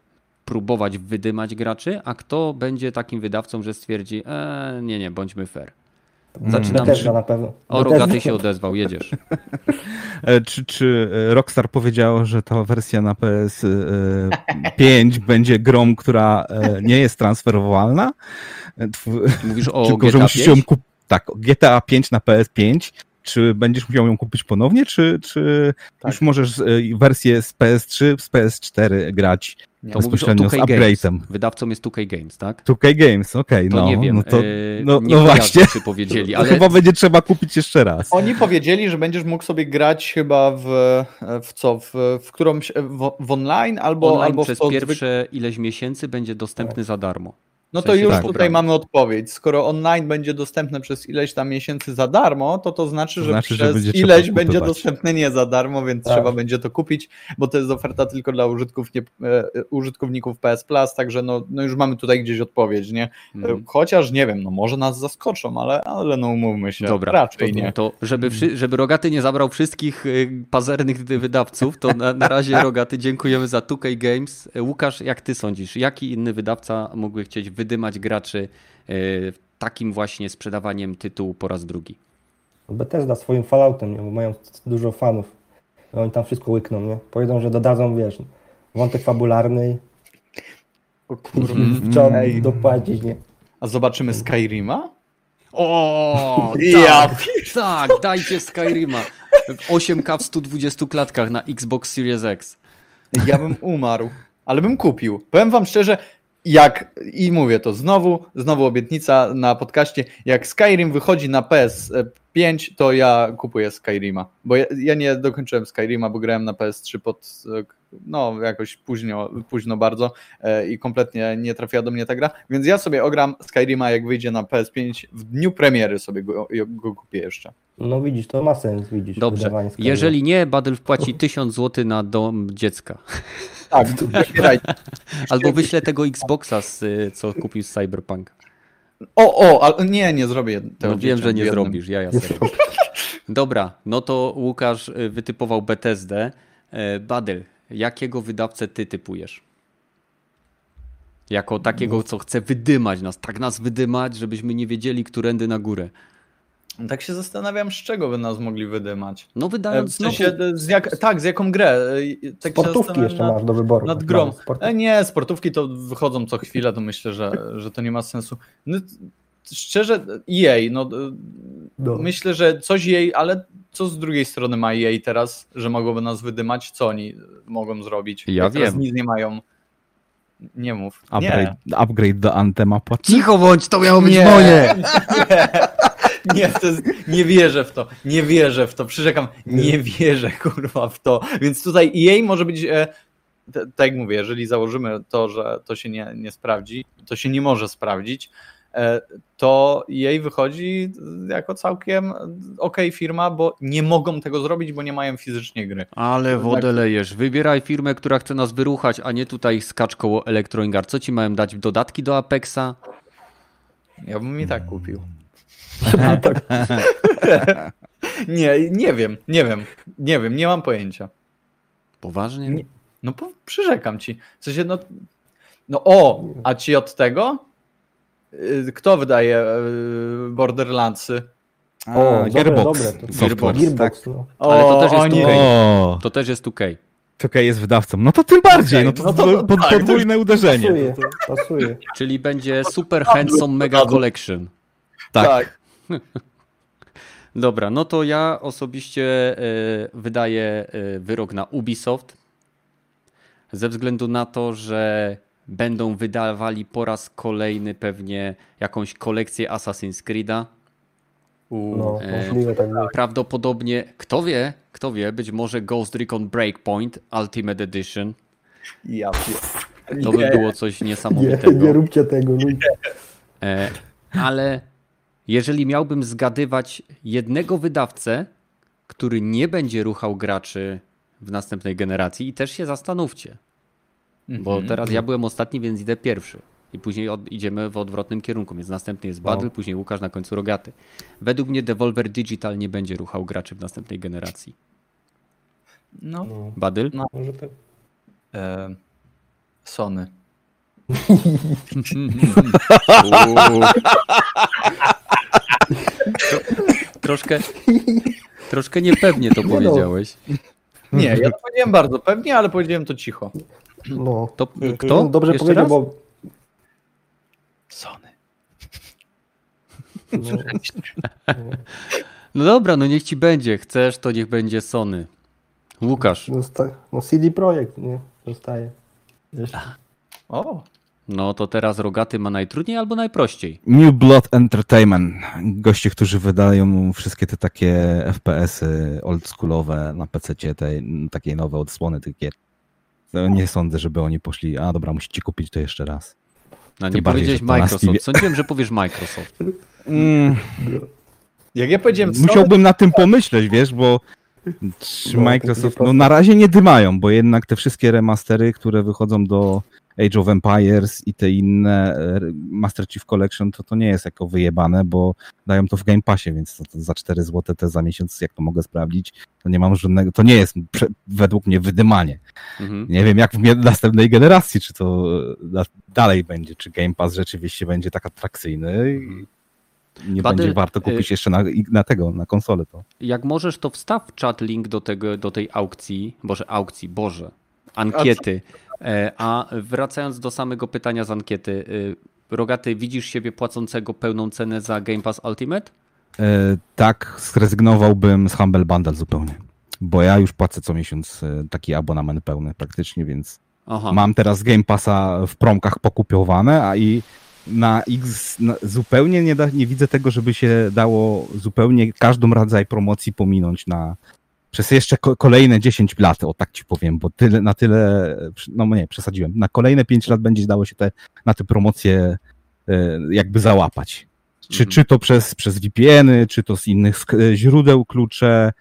próbować wydymać graczy, a kto będzie takim wydawcą, że stwierdzi, e, nie, nie, bądźmy fair. Zaczynam.
Bethesda na pewno.
O,
Bethesda-
Rogaty się odezwał, jedziesz.
E, Czy, czy e, Rockstar powiedział, że ta wersja na PS5 będzie grą, która e, nie jest transferowalna?
Mówisz o
Tylko, że
GTA
musisz
5?
ją kupić. Tak, GTA 5 na PS5. Czy będziesz musiał ją kupić ponownie, czy, czy
Tak.
już możesz e, wersję z PS3, z PS4 grać
nie.
To mówisz o
bezpośrednio z
2K Games.
upgrade'em?
Wydawcą jest 2K Games, tak?
2K Games, okej,
To
no.
nie wiem.
No, to,
e,
no,
nie
no właśnie.
czy powiedzieli,
ale... chyba będzie trzeba kupić jeszcze raz.
Oni powiedzieli, że będziesz mógł sobie grać chyba w, w co, w, w którąś, w, w online albo,
online
albo w
przez
to
pierwsze ileś miesięcy będzie dostępny za darmo.
No
W
to już
tak.
tutaj mamy odpowiedź. Skoro online będzie dostępne przez ileś tam miesięcy za darmo, to to znaczy,
To
że
znaczy, że
przez
trzeba
ileś będzie dostępne nie za darmo, więc
Tak.
trzeba będzie to kupić, bo to jest oferta tylko dla użytków, nie, e, użytkowników PS Plus, także no, no już mamy tutaj gdzieś odpowiedź, nie? E,
Mhm.
Chociaż nie wiem, no może nas zaskoczą, ale, ale no umówmy się,
Dobra,
raczej
to,
nie.
to żeby, wszy- żeby Rogaty nie zabrał wszystkich y, pazernych wydawców, to na, na razie Rogaty dziękujemy za 2K Games. E, Łukasz, jak ty sądzisz, jaki inny wydawca mógłby chcieć wydymać graczy y, takim właśnie sprzedawaniem tytułu po raz drugi?
Bethesda swoim Falloutem, nie? bo mają dużo fanów. No, Oni tam wszystko łykną, nie? Powiedzą, że dodadzą, wiesz, wątek fabularny
O
trzeba
Ej.
dopłacić, nie?
A zobaczymy Skyrima?
O,
Ja
tak, tak, dajcie Skyrima. 8K w 120 klatkach na Xbox Series X.
Ja bym umarł, ale bym kupił. Powiem wam szczerze, jak i mówię to znowu, znowu obietnica na podcaście, jak Skyrim wychodzi na PS5, to ja kupuję Skyrima, bo ja, ja nie dokończyłem Skyrima, bo grałem na PS3 pod, e, no jakoś późno, późno bardzo e, i kompletnie nie trafiła do mnie ta gra, więc ja sobie ogram Skyrima jak wyjdzie na PS5 w dniu premiery sobie go, go kupię jeszcze.
No widzisz, to ma sens, widzisz.
Dobrze, jeżeli nie, Badel wpłaci 1000 zł na dom dziecka.
Tak.
Albo wyślę tego Xboxa, z, y, co kupił z Cyberpunk.
O, o, ale nie, nie zrobię tego.
No wiem, że nie zrobisz, ja jasne. Dobra, no to Łukasz y, wytypował BTSD. E, Badyl, jakiego wydawcę ty typujesz? Jako takiego, co chce wydymać nas, tak nas wydymać, żebyśmy nie wiedzieli, którędy na górę.
Tak się zastanawiam, z czego by nas mogli wydymać.
No
E, W
wydając
sensie,
znowu...
z jak, tak, z jaką grę? Tak
Sportówki jeszcze
nad-
masz do wyboru.
Nad
tak
grą.
sportówki.
E, nie, sportówki to wychodzą co chwilę, to myślę, że, że to nie ma sensu. No, szczerze, jej, no,
No.
myślę, że coś jej, ale co z drugiej strony ma jej teraz, że mogłoby nas wydymać? Co oni mogą zrobić?
Ja
Jak teraz
wiem.
nic nie mają. Nie mów.
Upgrade, upgrade do Antema.
Cicho bądź, to miało być
Nie.
moje!
Nie, nie, to jest, nie wierzę w to, nie wierzę w to, przyrzekam, nie wierzę kurwa w to, więc tutaj jej może być, e, tak jak mówię, jeżeli założymy to, że to się nie, nie sprawdzi, to się nie może sprawdzić, to jej wychodzi jako całkiem okej firma, bo nie mogą tego zrobić, bo nie mają fizycznie gry.
Ale wodę lejesz. Wybieraj firmę, która chce nas wyruchać, a nie tutaj skacz koło Electronic. Co ci mają dać? Dodatki do Apexa?
Ja bym i tak kupił.
tak.
Nie, nie wiem, nie wiem, nie wiem, nie mam pojęcia.
Poważnie?
Nie. No po, przyrzekam ci. W sensie, no, no o, a ci od tego? Y, Kto wydaje y, Borderlandsy?
A,
O, dobre,
Gearbox.
dobre, to-
Software,
Gearbox,
tak.
no.
O,
Ale to też jest
oni,
To też jest 2K.
czekaj, jest wydawcą. No to tym bardziej, no to,
no to-
pod,
tak, to
podwójne uderzenie.
Pasuje, pasuje.
Czyli będzie Super Handsome Mega Collection.
Tak.
tak.
Dobra, no to ja osobiście y, wydaję y, wyrok na Ubisoft ze względu na to, że będą wydawali po raz kolejny pewnie jakąś kolekcję Assassin's Creed'a.
No,
E,
tak.
Prawdopodobnie, kto wie, kto wie, być może Ghost Recon Breakpoint Ultimate Edition.
Ja
To by
Nie.
było coś
Nie,
niesamowitego.
nie róbcie tego, ludzie.
E, ale jeżeli miałbym zgadywać jednego wydawcę, który nie będzie ruchał graczy w następnej generacji, i też się zastanówcie, bo
Mhm.
teraz ja byłem ostatni, więc idę pierwszy. I później od, idziemy w odwrotnym kierunku, więc następny jest Battle,
No.
później Łukasz, na końcu Rogaty. Według mnie Devolver Digital nie będzie ruchał graczy w następnej generacji.
No,
No,
Battle?
No.
może tak.
e, Sony.
Troszkę, troszkę niepewnie to
Nie no.
powiedziałeś.
Nie, ja to powiedziałem bardzo pewnie, ale powiedziałem to cicho.
No.
To kto?
On Dobrze
Jeszcze
powiedział,
raz?
bo
Sony.
no,
No dobra, no niech ci będzie. Chcesz, to niech będzie Sony. Łukasz.
zosta- no CD Projekt, nie? Zostaje.
O,
No to teraz Rogaty ma najtrudniej albo najprościej.
New Blood Entertainment. Goście, którzy wydają wszystkie te takie FPS-y oldschoolowe na PC, te takie nowe odsłony tych gier. No, Nie sądzę, żeby oni poszli, a dobra, musicie kupić to jeszcze raz.
No
Tym
nie
bardziej,
powiedziałeś Microsoft.
Steamie.
Sądziłem, że powiesz Microsoft.
Mm,
jak ja powiedziałem
musiałbym na tym pomyśleć, wiesz, bo czy
No,
Microsoft, no na razie nie dymają, bo jednak te wszystkie remastery, które wychodzą do Age of Empires i te inne e, Master Chief Collection, to to nie jest jako wyjebane, bo dają to w Game Passie, więc to, to za 4 zł te za miesiąc, jak to mogę sprawdzić, to nie mam żadnego, to nie jest prze, według mnie wydymanie.
Mhm.
Nie wiem, jak w następnej generacji, czy to e, da, dalej będzie, czy Game Pass rzeczywiście będzie tak atrakcyjny i nie
Badyl,
będzie warto
y-
kupić jeszcze na, na tego, na konsolę to.
Jak możesz, to wstaw czat link do, tego, do tej aukcji, boże aukcji, boże, ankiety. E, A wracając do samego pytania z ankiety, y, Rogaty, widzisz siebie płacącego pełną cenę za Game Pass Ultimate?
E, tak, zrezygnowałbym z Humble Bundle zupełnie. Bo ja już płacę co miesiąc e, taki abonament pełny praktycznie, więc
Aha.
mam teraz Game Passa w promkach pokupiowane, a i na X na, zupełnie nie, da, nie widzę tego, żeby się dało zupełnie każdą rodzaj promocji pominąć na przez jeszcze ko- kolejne 10 lat, o tak ci powiem, bo tyle, na tyle, no nie, przesadziłem, na kolejne 5 lat będzie dało się te, na te promocje e, jakby załapać. Czy,
Mhm.
czy to przez, przez VPN-y, czy to z innych źródeł klucze,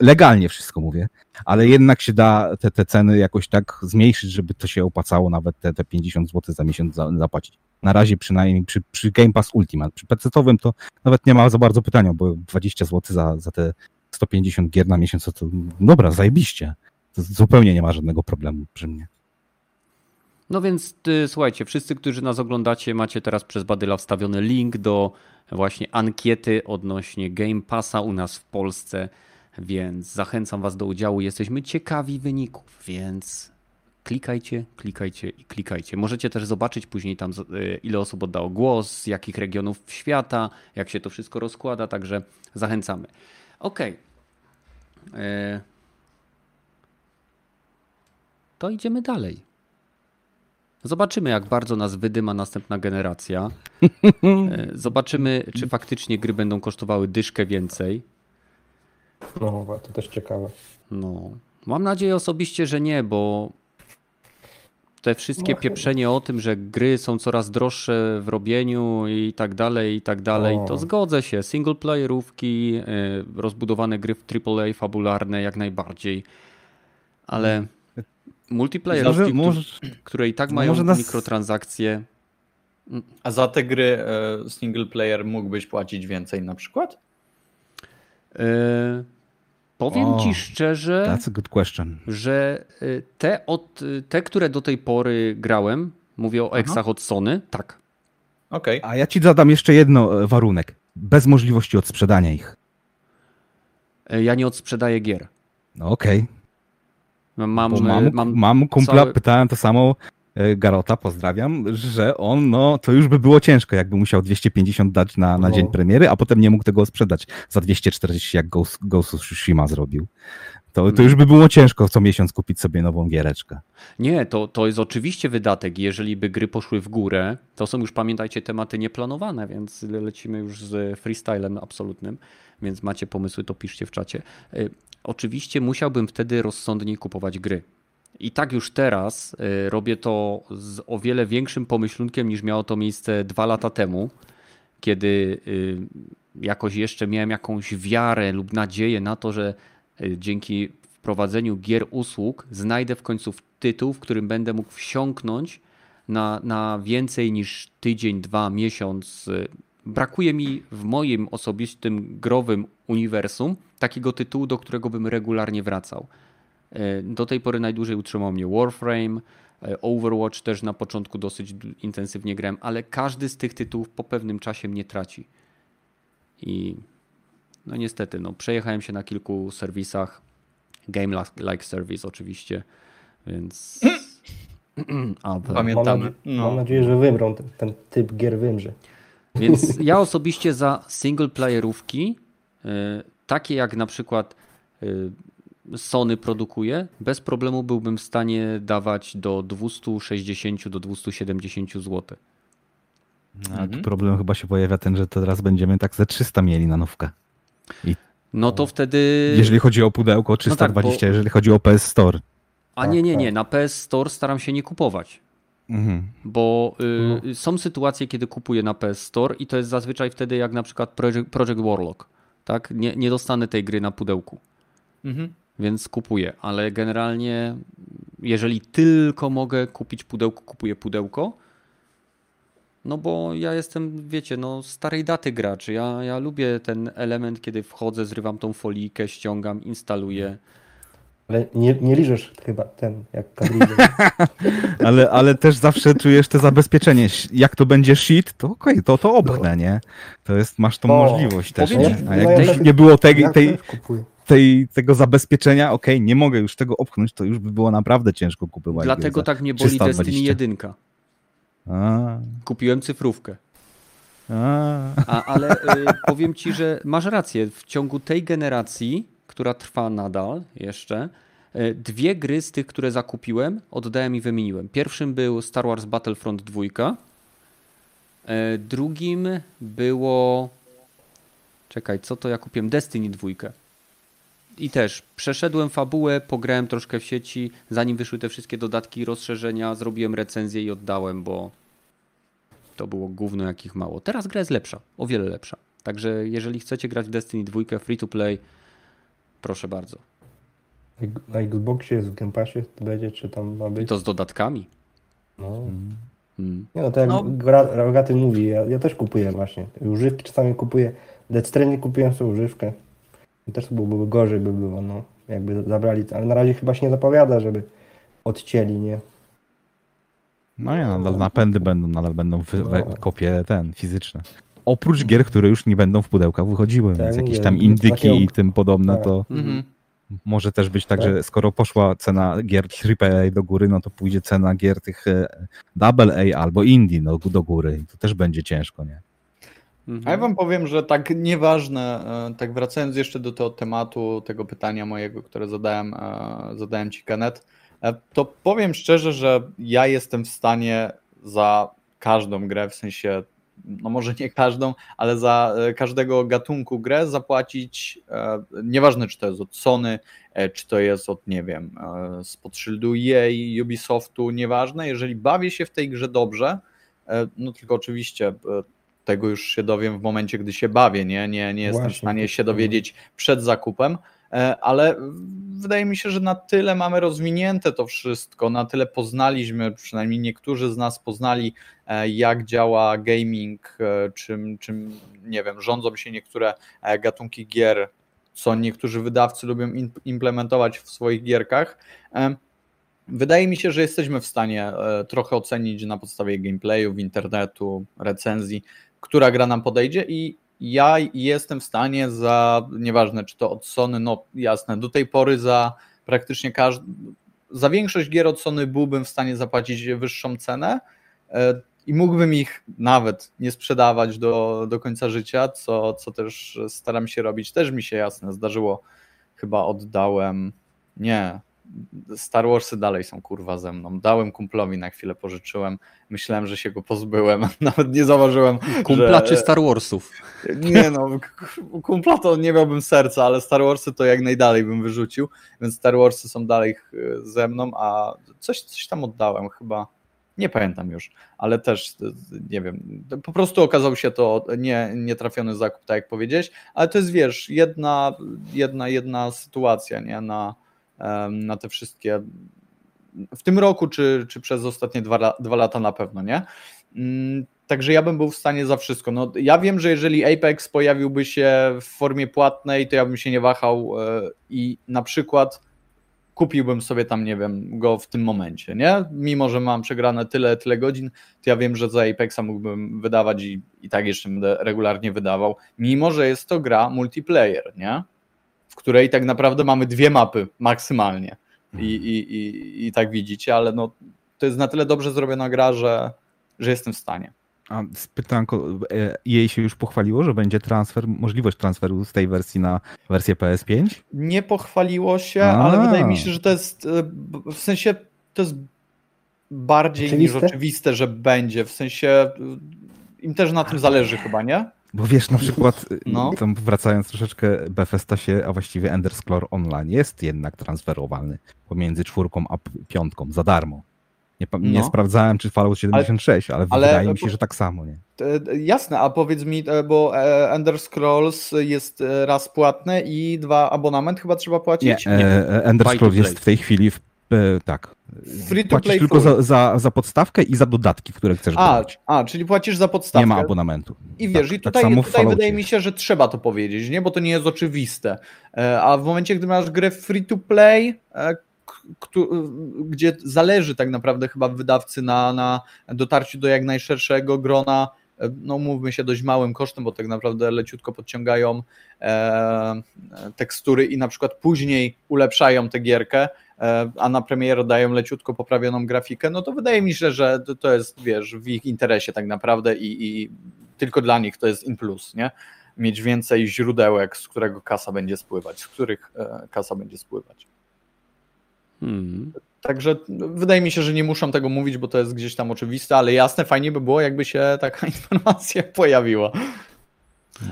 legalnie wszystko mówię, ale jednak się da te, te ceny jakoś tak zmniejszyć, żeby to się opłacało nawet te, te 50 zł za miesiąc za, zapłacić. Na razie przynajmniej przy, przy Game Pass Ultimate. Przy PC-owym to nawet nie ma za bardzo pytania, bo 20 zł za, za te 150 gier na miesiąc, to, dobra, zajebiście. To zupełnie nie ma żadnego problemu przy mnie.
No więc y, słuchajcie, wszyscy, którzy nas oglądacie, macie teraz przez Badyla wstawiony link do właśnie ankiety odnośnie Game Passa u nas w Polsce, więc zachęcam Was do udziału. Jesteśmy ciekawi wyników, więc klikajcie, klikajcie i klikajcie. Możecie też zobaczyć później tam, y, ile osób oddało głos, z jakich regionów świata, jak się to wszystko rozkłada, także zachęcamy. Okej. Y, To idziemy dalej. Zobaczymy, jak bardzo nas wydyma następna generacja. E, Zobaczymy, czy faktycznie gry będą kosztowały dyszkę więcej.
No, to też ciekawe.
No, mam nadzieję osobiście, że nie, bo te wszystkie
No,
pieprzenie o tym, że gry są coraz droższe w robieniu i tak dalej, i tak dalej, to zgodzę się. Single playerówki, e, rozbudowane gry w AAA fabularne jak najbardziej, ale multiplayerówki,
Może,
które-
może,
które i tak mają
nas-
mikrotransakcje,
A za te gry e, single player mógłbyś płacić więcej na przykład?
E, powiem
O,
ci szczerze,
that's a good question.
że e, te, od, te, które do tej pory grałem, mówię o
Aha.
eksach od Sony, tak.
Okej.
A ja ci zadam jeszcze jedno e, warunek. Bez możliwości odsprzedania ich.
E, Ja nie odsprzedaję gier.
No okej.
Mam,
Bo
e,
mam,
mam
mam kumpla,
całe-
pytałem to samo Garota, pozdrawiam, że on, no to już by było ciężko, jakby musiał 250 dać na, na
No.
dzień premiery, a potem nie mógł tego sprzedać za 240, jak Ghost, Ghost of Tsushima zrobił. To, to już by było ciężko co miesiąc kupić sobie nową giereczkę.
Nie, to, to jest oczywiście wydatek. Jeżeli by gry poszły w górę, to są już, pamiętajcie, tematy nieplanowane, więc lecimy już z freestylem absolutnym, więc macie pomysły, to piszcie w czacie. Y, Oczywiście musiałbym wtedy rozsądniej kupować gry. I tak już teraz y, robię to z o wiele większym pomyślunkiem niż miało to miejsce dwa lata temu, kiedy y, jakoś jeszcze miałem jakąś wiarę lub nadzieję na to, że y, dzięki wprowadzeniu gier usług znajdę w końcu tytuł, w którym będę mógł wsiąknąć na, na więcej niż tydzień, dwa, miesiąc. Brakuje mi w moim osobistym growym uniwersum takiego tytułu, do którego bym regularnie wracał. Y, Do tej pory najdłużej utrzymał mnie Warframe, y, Overwatch też na początku dosyć intensywnie grałem, ale każdy z tych tytułów po pewnym czasie mnie traci. I no niestety, no, przejechałem się na kilku serwisach. Game Like- Service oczywiście, więc...
Pamiętamy.
Mam,
No.
mam nadzieję, że wymrą, ten, ten typ gier wymrze.
Więc ja osobiście za single playerówki, y, takie jak na przykład Sony produkuje, bez problemu byłbym w stanie dawać do 260 do 270 zł.
Tu
Mhm.
problem chyba się pojawia ten, że teraz będziemy tak ze 300 mieli na nówkę.
No to wtedy.
Jeżeli chodzi o pudełko, 320,
tak, bo-
jeżeli chodzi o PS Store.
A nie, nie, nie. Na PS Store staram się nie kupować.
Mhm.
Bo y, są sytuacje, kiedy kupuję na PS Store i to jest zazwyczaj wtedy jak na przykład Project, Project Warlock. Tak? Nie, nie dostanę tej gry na pudełku.
Mhm.
Więc kupuję, ale generalnie jeżeli tylko mogę kupić pudełko, kupuję pudełko. No bo ja jestem, wiecie, no starej daty gracz. Ja, ja lubię ten element, kiedy wchodzę, zrywam tą folijkę, ściągam, instaluję.
Ale nie, nie liżesz chyba ten, jak.
Ale, ale też zawsze czujesz te zabezpieczenie. Jak to będzie shit, to okej, to, to obchnę, nie? To jest, masz tą
O,
możliwość też, nie? A
no
jak
ja
gdzieś
też-
nie było tej,
ja
tej. Tej, tego zabezpieczenia, okej, nie mogę już tego opchnąć, to już by było naprawdę ciężko kupować.
Dlatego tak mnie boli
320.
Destiny 1.
za- A,
Kupiłem cyfrówkę.
a.
A, ale y, powiem ci, że masz rację. W ciągu tej generacji, która trwa nadal jeszcze, y, dwie gry z tych, które zakupiłem, oddałem i wymieniłem. Pierwszym był Star Wars Battlefront 2. y, Drugim było. Czekaj, co to ja kupiłem? Destiny 2. I też przeszedłem fabułę, pograłem troszkę w sieci, zanim wyszły te wszystkie dodatki i rozszerzenia, zrobiłem recenzję i oddałem, bo to było gówno jakich mało. Teraz gra jest lepsza, o wiele lepsza. Także jeżeli chcecie grać w Destiny 2 free to play, proszę bardzo.
Na Xboxie jest w Game Passie to będzie, czy tam ma
I
być?
to z dodatkami.
No.
Hmm.
Nie no, to jak
No.
Rogaty mówi, ja, ja też kupuję właśnie. Używki czasami kupuję. Death Stranding kupiłem sobie używkę. I też byłoby gorzej by było, no. Jakby zabrali, ale na razie chyba się nie zapowiada, żeby odcięli, nie?
No nie, nadal napędy będą, nadal będą w, w,
No.
kopie ten, fizyczne. Oprócz gier, które już nie będą w pudełkach wychodziły,
Tak,
więc jakieś tam indyki i tym podobne,
tak.
to
Mhm.
może też być tak,
Tak.
że skoro poszła cena gier AAA do góry, no to pójdzie cena gier tych e, AA albo indie no, do góry. I to też będzie ciężko, nie?
Mhm.
A ja wam powiem, że tak nieważne, e, tak wracając jeszcze do tego tematu, tego pytania mojego, które zadałem, e, zadałem ci Kenneth, e, to powiem szczerze, że ja jestem w stanie za każdą grę, w sensie, no może nie każdą, ale za każdego gatunku grę zapłacić, nieważne czy to jest od Sony, czy to jest od, nie wiem, spod szyldu EA, Ubisoftu, nieważne, jeżeli bawię się w tej grze dobrze, no tylko oczywiście tego już się dowiem w momencie, gdy się bawię, nie, nie, nie jestem w
Właśnie.
stanie się dowiedzieć przed zakupem, e, ale wydaje mi się, że na tyle mamy rozwinięte to wszystko, na tyle poznaliśmy, przynajmniej niektórzy z nas poznali, e, jak działa gaming, e, czym, czym nie wiem, rządzą się niektóre gatunki gier, co niektórzy wydawcy lubią implementować w swoich gierkach. Wydaje mi się, że jesteśmy w stanie trochę ocenić na podstawie gameplayów, internetu, recenzji, która gra nam podejdzie i ja jestem w stanie za, nieważne czy to od Sony, no jasne, do tej pory za praktycznie każdy, za większość gier od Sony byłbym w stanie zapłacić wyższą cenę e, i mógłbym ich nawet nie sprzedawać do, do końca życia, co, co też staram się robić. Też mi się jasne zdarzyło, chyba oddałem, nie, Star Warsy dalej są kurwa ze mną. Dałem kumplowi na chwilę, pożyczyłem. Myślałem, że się go pozbyłem. Nawet nie zauważyłem.
Kumpla
że...
czy Star Warsów?
Nie no, kumpla to nie miałbym serca, ale Star Warsy to jak najdalej bym wyrzucił, więc Star Warsy są dalej ze mną, a coś, coś tam oddałem chyba. Nie pamiętam już, ale też e, nie wiem. Po prostu okazał się to nie, nietrafiony zakup, tak jak powiedziałeś, ale to jest wiesz, jedna, jedna, jedna sytuacja, nie? Na, na te wszystkie. W tym roku, czy, czy przez ostatnie dwa, dwa lata na pewno, nie? Mm, Także ja bym był w stanie za wszystko. No, ja wiem, że jeżeli Apex pojawiłby się w formie płatnej, to ja bym się nie wahał e, i na przykład kupiłbym sobie tam, nie wiem, go w tym momencie, nie? Mimo, że mam przegrane tyle, tyle godzin, to ja wiem, że za Apexa mógłbym wydawać i, i tak jeszcze będę regularnie wydawał, mimo, że jest to gra multiplayer, nie? W której tak naprawdę mamy dwie mapy maksymalnie i, i, i, i tak widzicie, ale no, to jest na tyle dobrze zrobiona gra, że, że jestem w stanie.
A z pytanko, e, jej się już pochwaliło, że będzie transfer, możliwość transferu z tej wersji na wersję PS5?
Nie pochwaliło się,
A.
ale wydaje mi się, że to jest e, w sensie to jest bardziej
Oczywiste?
niż oczywiste, że będzie. W sensie e, im też na tym zależy chyba, nie?
Bo wiesz, na przykład,
No.
tam wracając troszeczkę, Bethesda się, a właściwie Ender Scroll Online jest jednak transferowalny pomiędzy czwórką a piątką za darmo. Nie, nie
No.
sprawdzałem, czy Fallout 76, ale,
ale-
wydaje mi się, że tak samo, nie?
E, Jasne, a powiedz mi, e, bo e, Ender Scrolls jest e, raz płatne i dwa abonament chyba trzeba
Nie,
płacić?
e, e, Ender
to
Scrolls jest w tej chwili, w, e, tak,
Free to
płacisz
play
tylko
full.
za, za, za podstawkę i za dodatki, które chcesz
A,
dodać.
a, czyli płacisz za podstawkę.
Nie ma abonamentu.
I wiesz,
Tak,
i
tak
tutaj,
w
tutaj wydaje mi się, że trzeba to powiedzieć, nie? bo to nie jest oczywiste. E, A w momencie, gdy masz grę free to play, e, któ- gdzie zależy tak naprawdę chyba wydawcy na, na dotarciu do jak najszerszego grona, e, no mówmy się dość małym kosztem, bo tak naprawdę leciutko podciągają e, tekstury i na przykład później ulepszają tę gierkę, e, a na premierę dają leciutko poprawioną grafikę, no to wydaje mi się, że to, jest, wiesz, w ich interesie tak naprawdę i, i tylko dla nich to jest in plus, nie? Mieć więcej źródełek, z którego kasa będzie spływać, z których e, kasa będzie spływać.
Hmm.
Także wydaje mi się, że nie muszą tego mówić, bo to jest gdzieś tam oczywiste, ale jasne, fajnie by było, jakby się taka informacja pojawiła.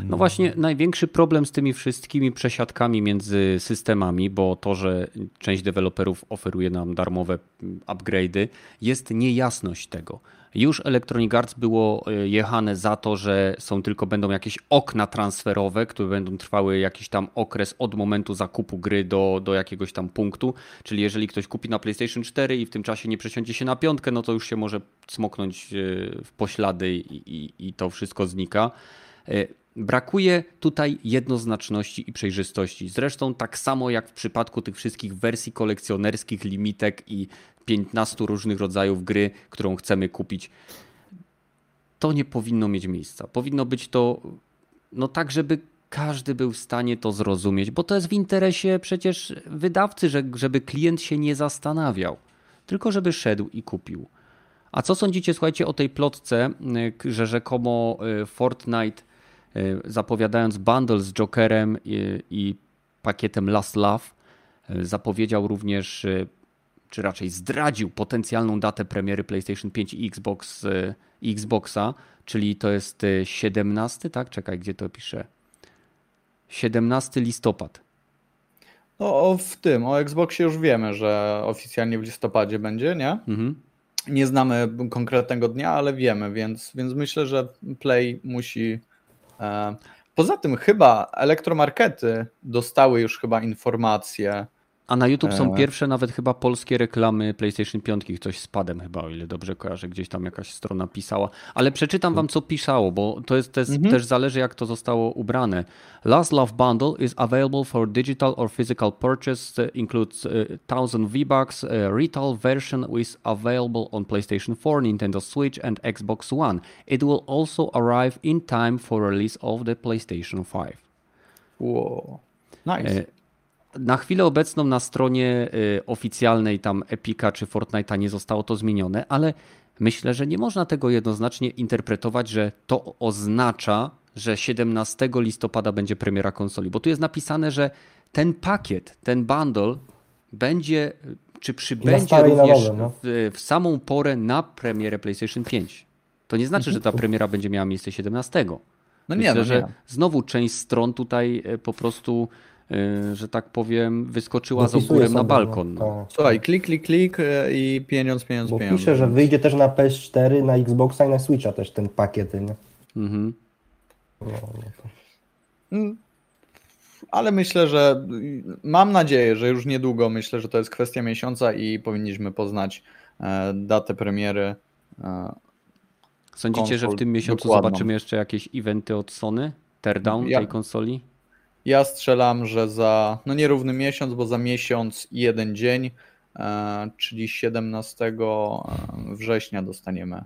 No właśnie, największy problem z tymi wszystkimi przesiadkami między systemami, bo to, że część deweloperów oferuje nam darmowe upgrade'y, jest niejasność tego. Już Electronic Arts było e, jechane za to, że są tylko będą jakieś okna transferowe, które będą trwały jakiś tam okres od momentu zakupu gry do, do jakiegoś tam punktu. Czyli jeżeli ktoś kupi na PlayStation 4 i w tym czasie nie przesiądzie się na piątkę, no to już się może smoknąć e, w poślady i, i, i to wszystko znika. Brakuje tutaj jednoznaczności i przejrzystości. Zresztą tak samo jak w przypadku tych wszystkich wersji kolekcjonerskich, limitek i 15 różnych rodzajów gry, którą chcemy kupić. To nie powinno mieć miejsca. Powinno być to no tak, żeby każdy był w stanie to zrozumieć, bo to jest w interesie przecież wydawcy, że, żeby klient się nie zastanawiał, tylko żeby szedł i kupił. A co sądzicie, słuchajcie, o tej plotce, że rzekomo y, Fortnite y, zapowiadając bundle z Jokerem i, i pakietem Last Love, y, zapowiedział również czy raczej zdradził potencjalną datę premiery PlayStation 5 i Xbox, Xboxa, czyli to jest 17, e, tak? Czekaj, gdzie to pisze? 17 listopad.
No w tym, o Xboxie już wiemy, że oficjalnie w listopadzie będzie, nie? Mhm. Nie znamy konkretnego dnia, ale wiemy, więc, więc myślę, że Play musi. E... Poza tym chyba elektromarkety dostały już chyba informacje
a na YouTube są e. pierwsze nawet chyba polskie reklamy PlayStation 5, coś z padem chyba, o ile dobrze kojarzę, gdzieś tam jakaś strona pisała. Ale przeczytam wam, co pisało, bo to, jest, to jest, mhm. też zależy, jak to zostało ubrane. Last Love Bundle is available for digital or physical purchase, includes uh, 1000 V-Bucks. Uh, retail version is available on PlayStation 4, Nintendo Switch and Xbox One. It will also arrive in time for release of the PlayStation 5.
Wow. Nice.
Na chwilę obecną na stronie y, oficjalnej tam Epika czy Fortnite'a nie zostało to zmienione, ale myślę, że nie można tego jednoznacznie interpretować, że to oznacza, że 17 listopada będzie premiera konsoli, bo tu jest napisane, że ten pakiet, ten bundle będzie, czy przybędzie również nowe, no. w, w, samą porę na premierę PlayStation 5. To nie znaczy, że ta premiera będzie miała miejsce 17. No Myślę, nie, no że znowu część stron tutaj e, po prostu Y, że tak powiem, wyskoczyła z ogórem na balkon. No.
Słuchaj, klik, klik, klik y, i pieniądz, pieniądz,
Bo
pieniądz.
pisze, że wyjdzie też na PS4, na Xboxa i na Switcha też ten pakiet. Nie? Mhm.
No, no. Mm. Ale myślę, że mam nadzieję, że już niedługo, myślę, że to jest kwestia miesiąca i powinniśmy poznać e, datę premiery. E,
Sądzicie, że w tym miesiącu dokładną. zobaczymy jeszcze jakieś eventy od Sony? Teardown ja, tej konsoli?
Ja strzelam, że za no nierówny miesiąc, bo za miesiąc i jeden dzień, e, czyli 17 e, września dostaniemy.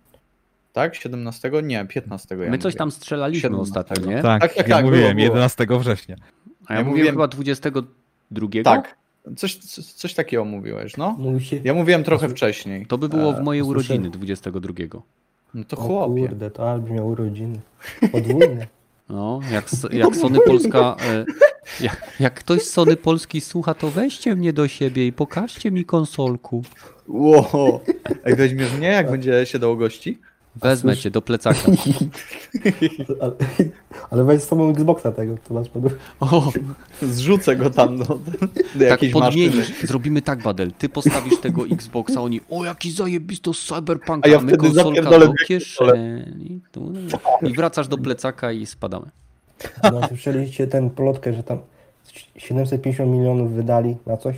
Tak? 17? Nie, 15. Ja
My coś tam strzelaliśmy 17. ostatnio, nie?
Tak, tak, tak ja tak, mówiłem, było, 11 września.
A ja, ja mówiłem chyba 22?
Tak. Coś, coś takiego mówiłeś, no? Ja mówiłem trochę wcześniej.
To by było w mojej urodziny 22.
No to chłopie.
kurde, to Albi miał urodziny. Podwójne.
No, jak, jak Sony Polska. E, jak, jak ktoś z Sony Polski słucha, to weźcie mnie do siebie i pokażcie mi konsolku.
Wow. Ej, weźmiesz mnie, jak będzie się dało gości?
Wezmę cię do plecaka.
ale, ale weź z sobą Xboxa tego, to masz pod...
O, zrzucę go tam do, do
tak jakiejś podmienisz. Zrobimy tak, Badel. Ty postawisz tego Xboxa, oni o jaki zajebisto z Cyberpunk, a ja my konsolka do kieszeni. I wracasz do plecaka i spadamy.
No, słyszeliście ten plotkę, że tam 750 milionów wydali na coś?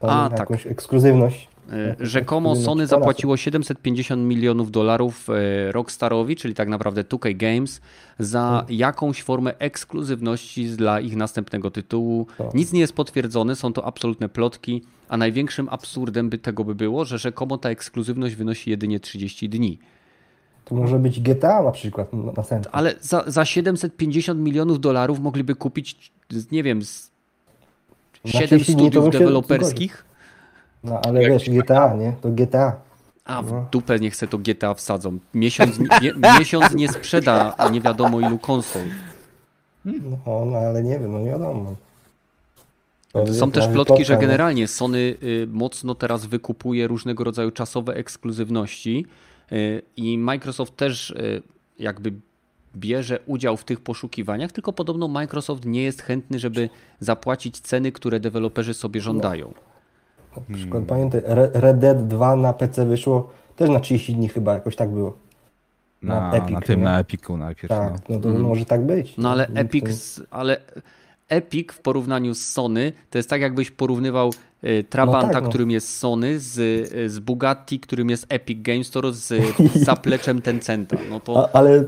a, tak. jakąś ekskluzywność.
E, rzekomo Sony zapłaciło 750 milionów dolarów e, Rockstarowi, czyli tak naprawdę 2K Games, za jakąś formę ekskluzywności dla ich następnego tytułu. Nic nie jest potwierdzone, są to absolutne plotki, a największym absurdem by tego by było, że rzekomo ta ekskluzywność wynosi jedynie 30 dni.
To może być GTA na przykład następny.
Ale za, za 750 milionów dolarów mogliby kupić, nie wiem, 7 studiów deweloperskich
no ale Jak wiesz, GTA, nie? To GTA.
A w no. dupę nie chcę to GTA wsadzą. Miesiąc nie, miesiąc nie sprzeda nie wiadomo ilu konsol.
No, no ale nie wiem, no nie wiadomo.
To Są też plotki, że generalnie Sony y, mocno teraz wykupuje różnego rodzaju czasowe ekskluzywności y, i Microsoft też y, jakby bierze udział w tych poszukiwaniach, tylko podobno Microsoft nie jest chętny, żeby zapłacić ceny, które deweloperzy sobie żądają.
Na przykład pamiętaj, Re- Red Dead 2 na PC wyszło też na 30 dni chyba, jakoś tak było.
Na,
Na
na,
Epic,
tym,
nie?
na Epiku najpierw.
Tak,
No.
no to może tak być.
No ale Epic, ale Epic w porównaniu z Sony to jest tak jakbyś porównywał y, Trabanta,
No tak, no.
którym jest Sony z, y, z Bugatti, którym jest Epic Games Store z zapleczem Tencenta. No to
A, ale,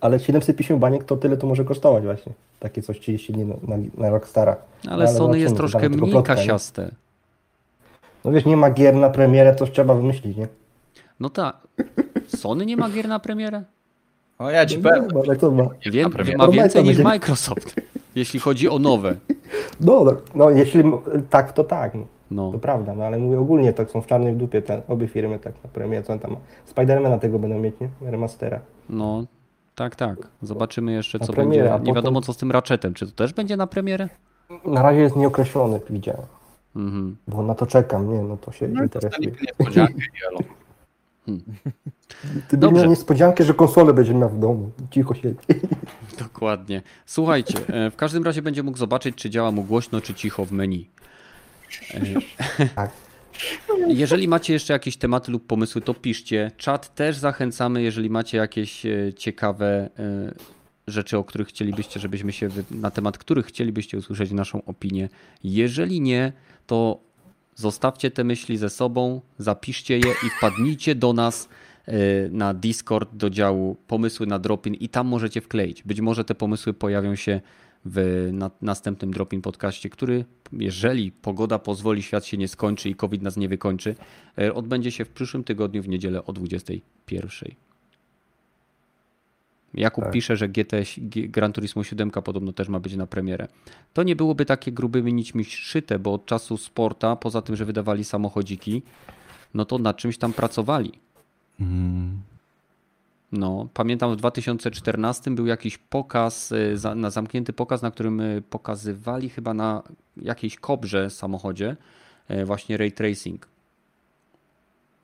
ale 750 baniek to tyle to może kosztować właśnie. Takie coś 30 dni na, na, na Rockstara.
ale Sony
zobaczymy,
jest
to
troszkę mniej
plotka, nie? No wiesz, nie ma gier na premierę, to trzeba wymyślić, nie?
No tak. Sony nie ma gier na premierę?
O, ja ci
No,
powiem.
chyba, ale co ma?
Ma więcej niż Microsoft, jeśli chodzi o nowe.
No, no, no jeśli tak, to tak. No.
No.
To prawda, no ale mówię ogólnie, tak są w czarnej w dupie te obie firmy tak na premierę, co on tam ma. Spidermana tego będą mieć, nie? Remastera.
No, tak, tak. Zobaczymy jeszcze,
Na
co
premierę,
będzie. Nie
potem-
wiadomo, co z tym Ratchetem. Czy to też będzie na premierę?
Na razie jest nieokreślony, widziałem.
Mhm.
Bo na to czekam, nie? No to się
No
interesuje.
niespodziankę, Jelo.
Ty
Dobrze.
miał niespodziankę, że konsolę będzie miał w domu. Cicho siedzi.
Dokładnie. Słuchajcie, e, w każdym razie będzie mógł zobaczyć, czy działa mu głośno, czy cicho w menu. E,
Tak.
Jeżeli macie jeszcze jakieś tematy lub pomysły, to piszcie. Czat też zachęcamy, jeżeli macie jakieś e, ciekawe rzeczy, o których chcielibyście, żebyśmy się wy- na temat których chcielibyście usłyszeć naszą opinię. Jeżeli nie, to zostawcie te myśli ze sobą, zapiszcie je i wpadnijcie do nas e, na Discord do działu pomysły na Dropin i tam możecie wkleić. Być może te pomysły pojawią się w na, następnym Dropin podcaście, który jeżeli pogoda pozwoli, świat się nie skończy i COVID nas nie wykończy, e, odbędzie się w przyszłym tygodniu w niedzielę o 21. Jakub
Tak.
pisze, że GT, Gran Turismo 7 podobno też ma być na premierę. To nie byłoby takie grubymi nićmi szyte, bo od czasu sporta, poza tym, że wydawali samochodziki, no to nad czymś tam pracowali.
Mm.
No, pamiętam w 2014 był jakiś pokaz, za- na zamknięty pokaz, na którym y, pokazywali chyba na jakiejś kobrze samochodzie y, właśnie ray tracing.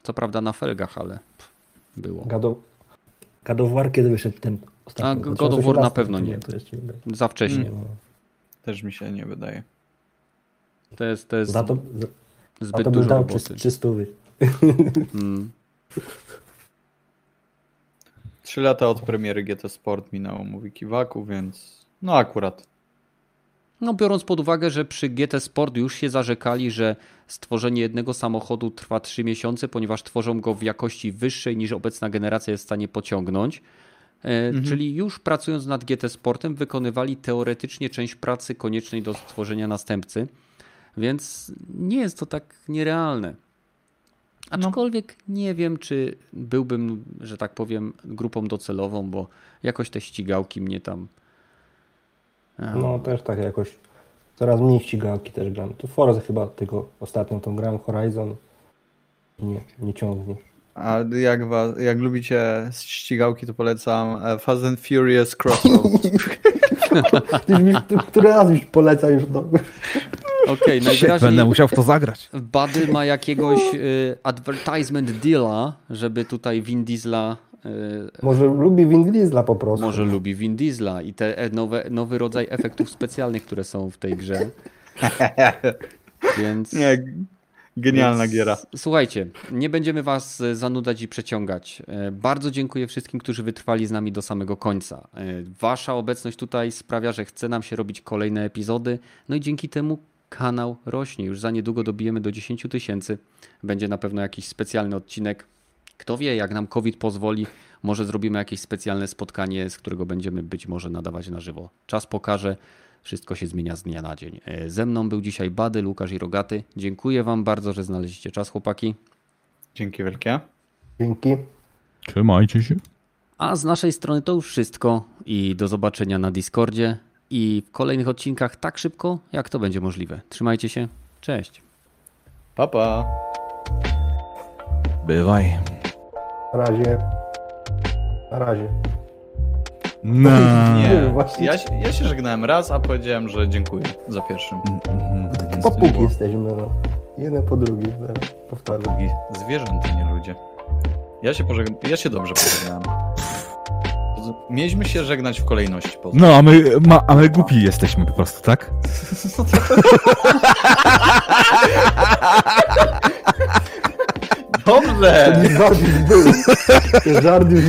Co prawda na felgach, ale było.
God of War kiedy wyszedł ten ostatni?
A, God of War na pewno nie.
To jest,
Za wcześnie.
no.
Też mi się nie wydaje.
To jest, to jest
Za to, za, za
zbyt
to bym
dużo
dał
roboty.
300
Mm.
Trzy lata od premiery GT Sport minęło, mówi Kiwaku, więc no akurat.
No, biorąc pod uwagę, że przy GT Sport już się zarzekali, że stworzenie jednego samochodu trwa 3 miesiące, ponieważ tworzą go w jakości wyższej niż obecna generacja jest w stanie pociągnąć. E, Czyli już pracując nad GT Sportem, wykonywali teoretycznie część pracy koniecznej do stworzenia następcy, więc nie jest to tak nierealne. Aczkolwiek nie wiem, czy byłbym, że tak powiem, grupą docelową, bo jakoś te ścigałki mnie tam.
No też tak jakoś. Coraz mniej ścigałki też gram. To Forza chyba tylko ostatnio tą gram Horizon. Nie, nie ciągnie.
A jak, was, jak lubicie ścigałki, to polecam e, Fast and Furious Crossroads.
Który raz już poleca już do...
Okej,
Będę
najwyraźniej
musiał w to zagrać.
Buddy ma jakiegoś y, advertisement deala, żeby tutaj Vin Diesla
Może lubi Vin Diesla po prostu.
może lubi Vin Diesla i te e, nowe, nowy rodzaj efektów specjalnych, które są w tej grze. Więc
nie, genialna
Więc,
giera.
Słuchajcie, nie będziemy Was e, zanudzać i przeciągać. E, Bardzo dziękuję wszystkim, którzy wytrwali z nami do samego końca. E, Wasza obecność tutaj sprawia, że chce nam się robić kolejne epizody, no i dzięki temu kanał rośnie. Już za niedługo dobijemy do 10 tysięcy. Będzie na pewno jakiś specjalny odcinek. Kto wie, jak nam COVID pozwoli, może zrobimy jakieś specjalne spotkanie, z którego będziemy być może nadawać na żywo. Czas pokaże. Wszystko się zmienia z dnia na dzień. E, Ze mną był dzisiaj Bady, Łukasz i Rogaty. Dziękuję Wam bardzo, że znaleźliście czas, chłopaki.
Dzięki wielkie.
Dzięki.
Trzymajcie się.
A z naszej strony to już wszystko i do zobaczenia na Discordzie i w kolejnych odcinkach tak szybko, jak to będzie możliwe. Trzymajcie się. Cześć.
Pa, pa.
Bywaj.
Na razie. Na razie.
No.
Nie,
właśnie.
ja, się- ja się żegnałem raz, a powiedziałem, że dziękuję za pierwszym.
Popuk jesteśmy, no. Jeden po drugim. zaraz Powtarzam.
Drugi. Zwierzęta, nie ludzie. Ja się, pożegn... ja się dobrze pożegnałem. Mieliśmy się żegnać w kolejności. Po
No, a my, ma, a my głupi jesteśmy po prostu, tak?
Dobrze!
Bizar
Dobrze.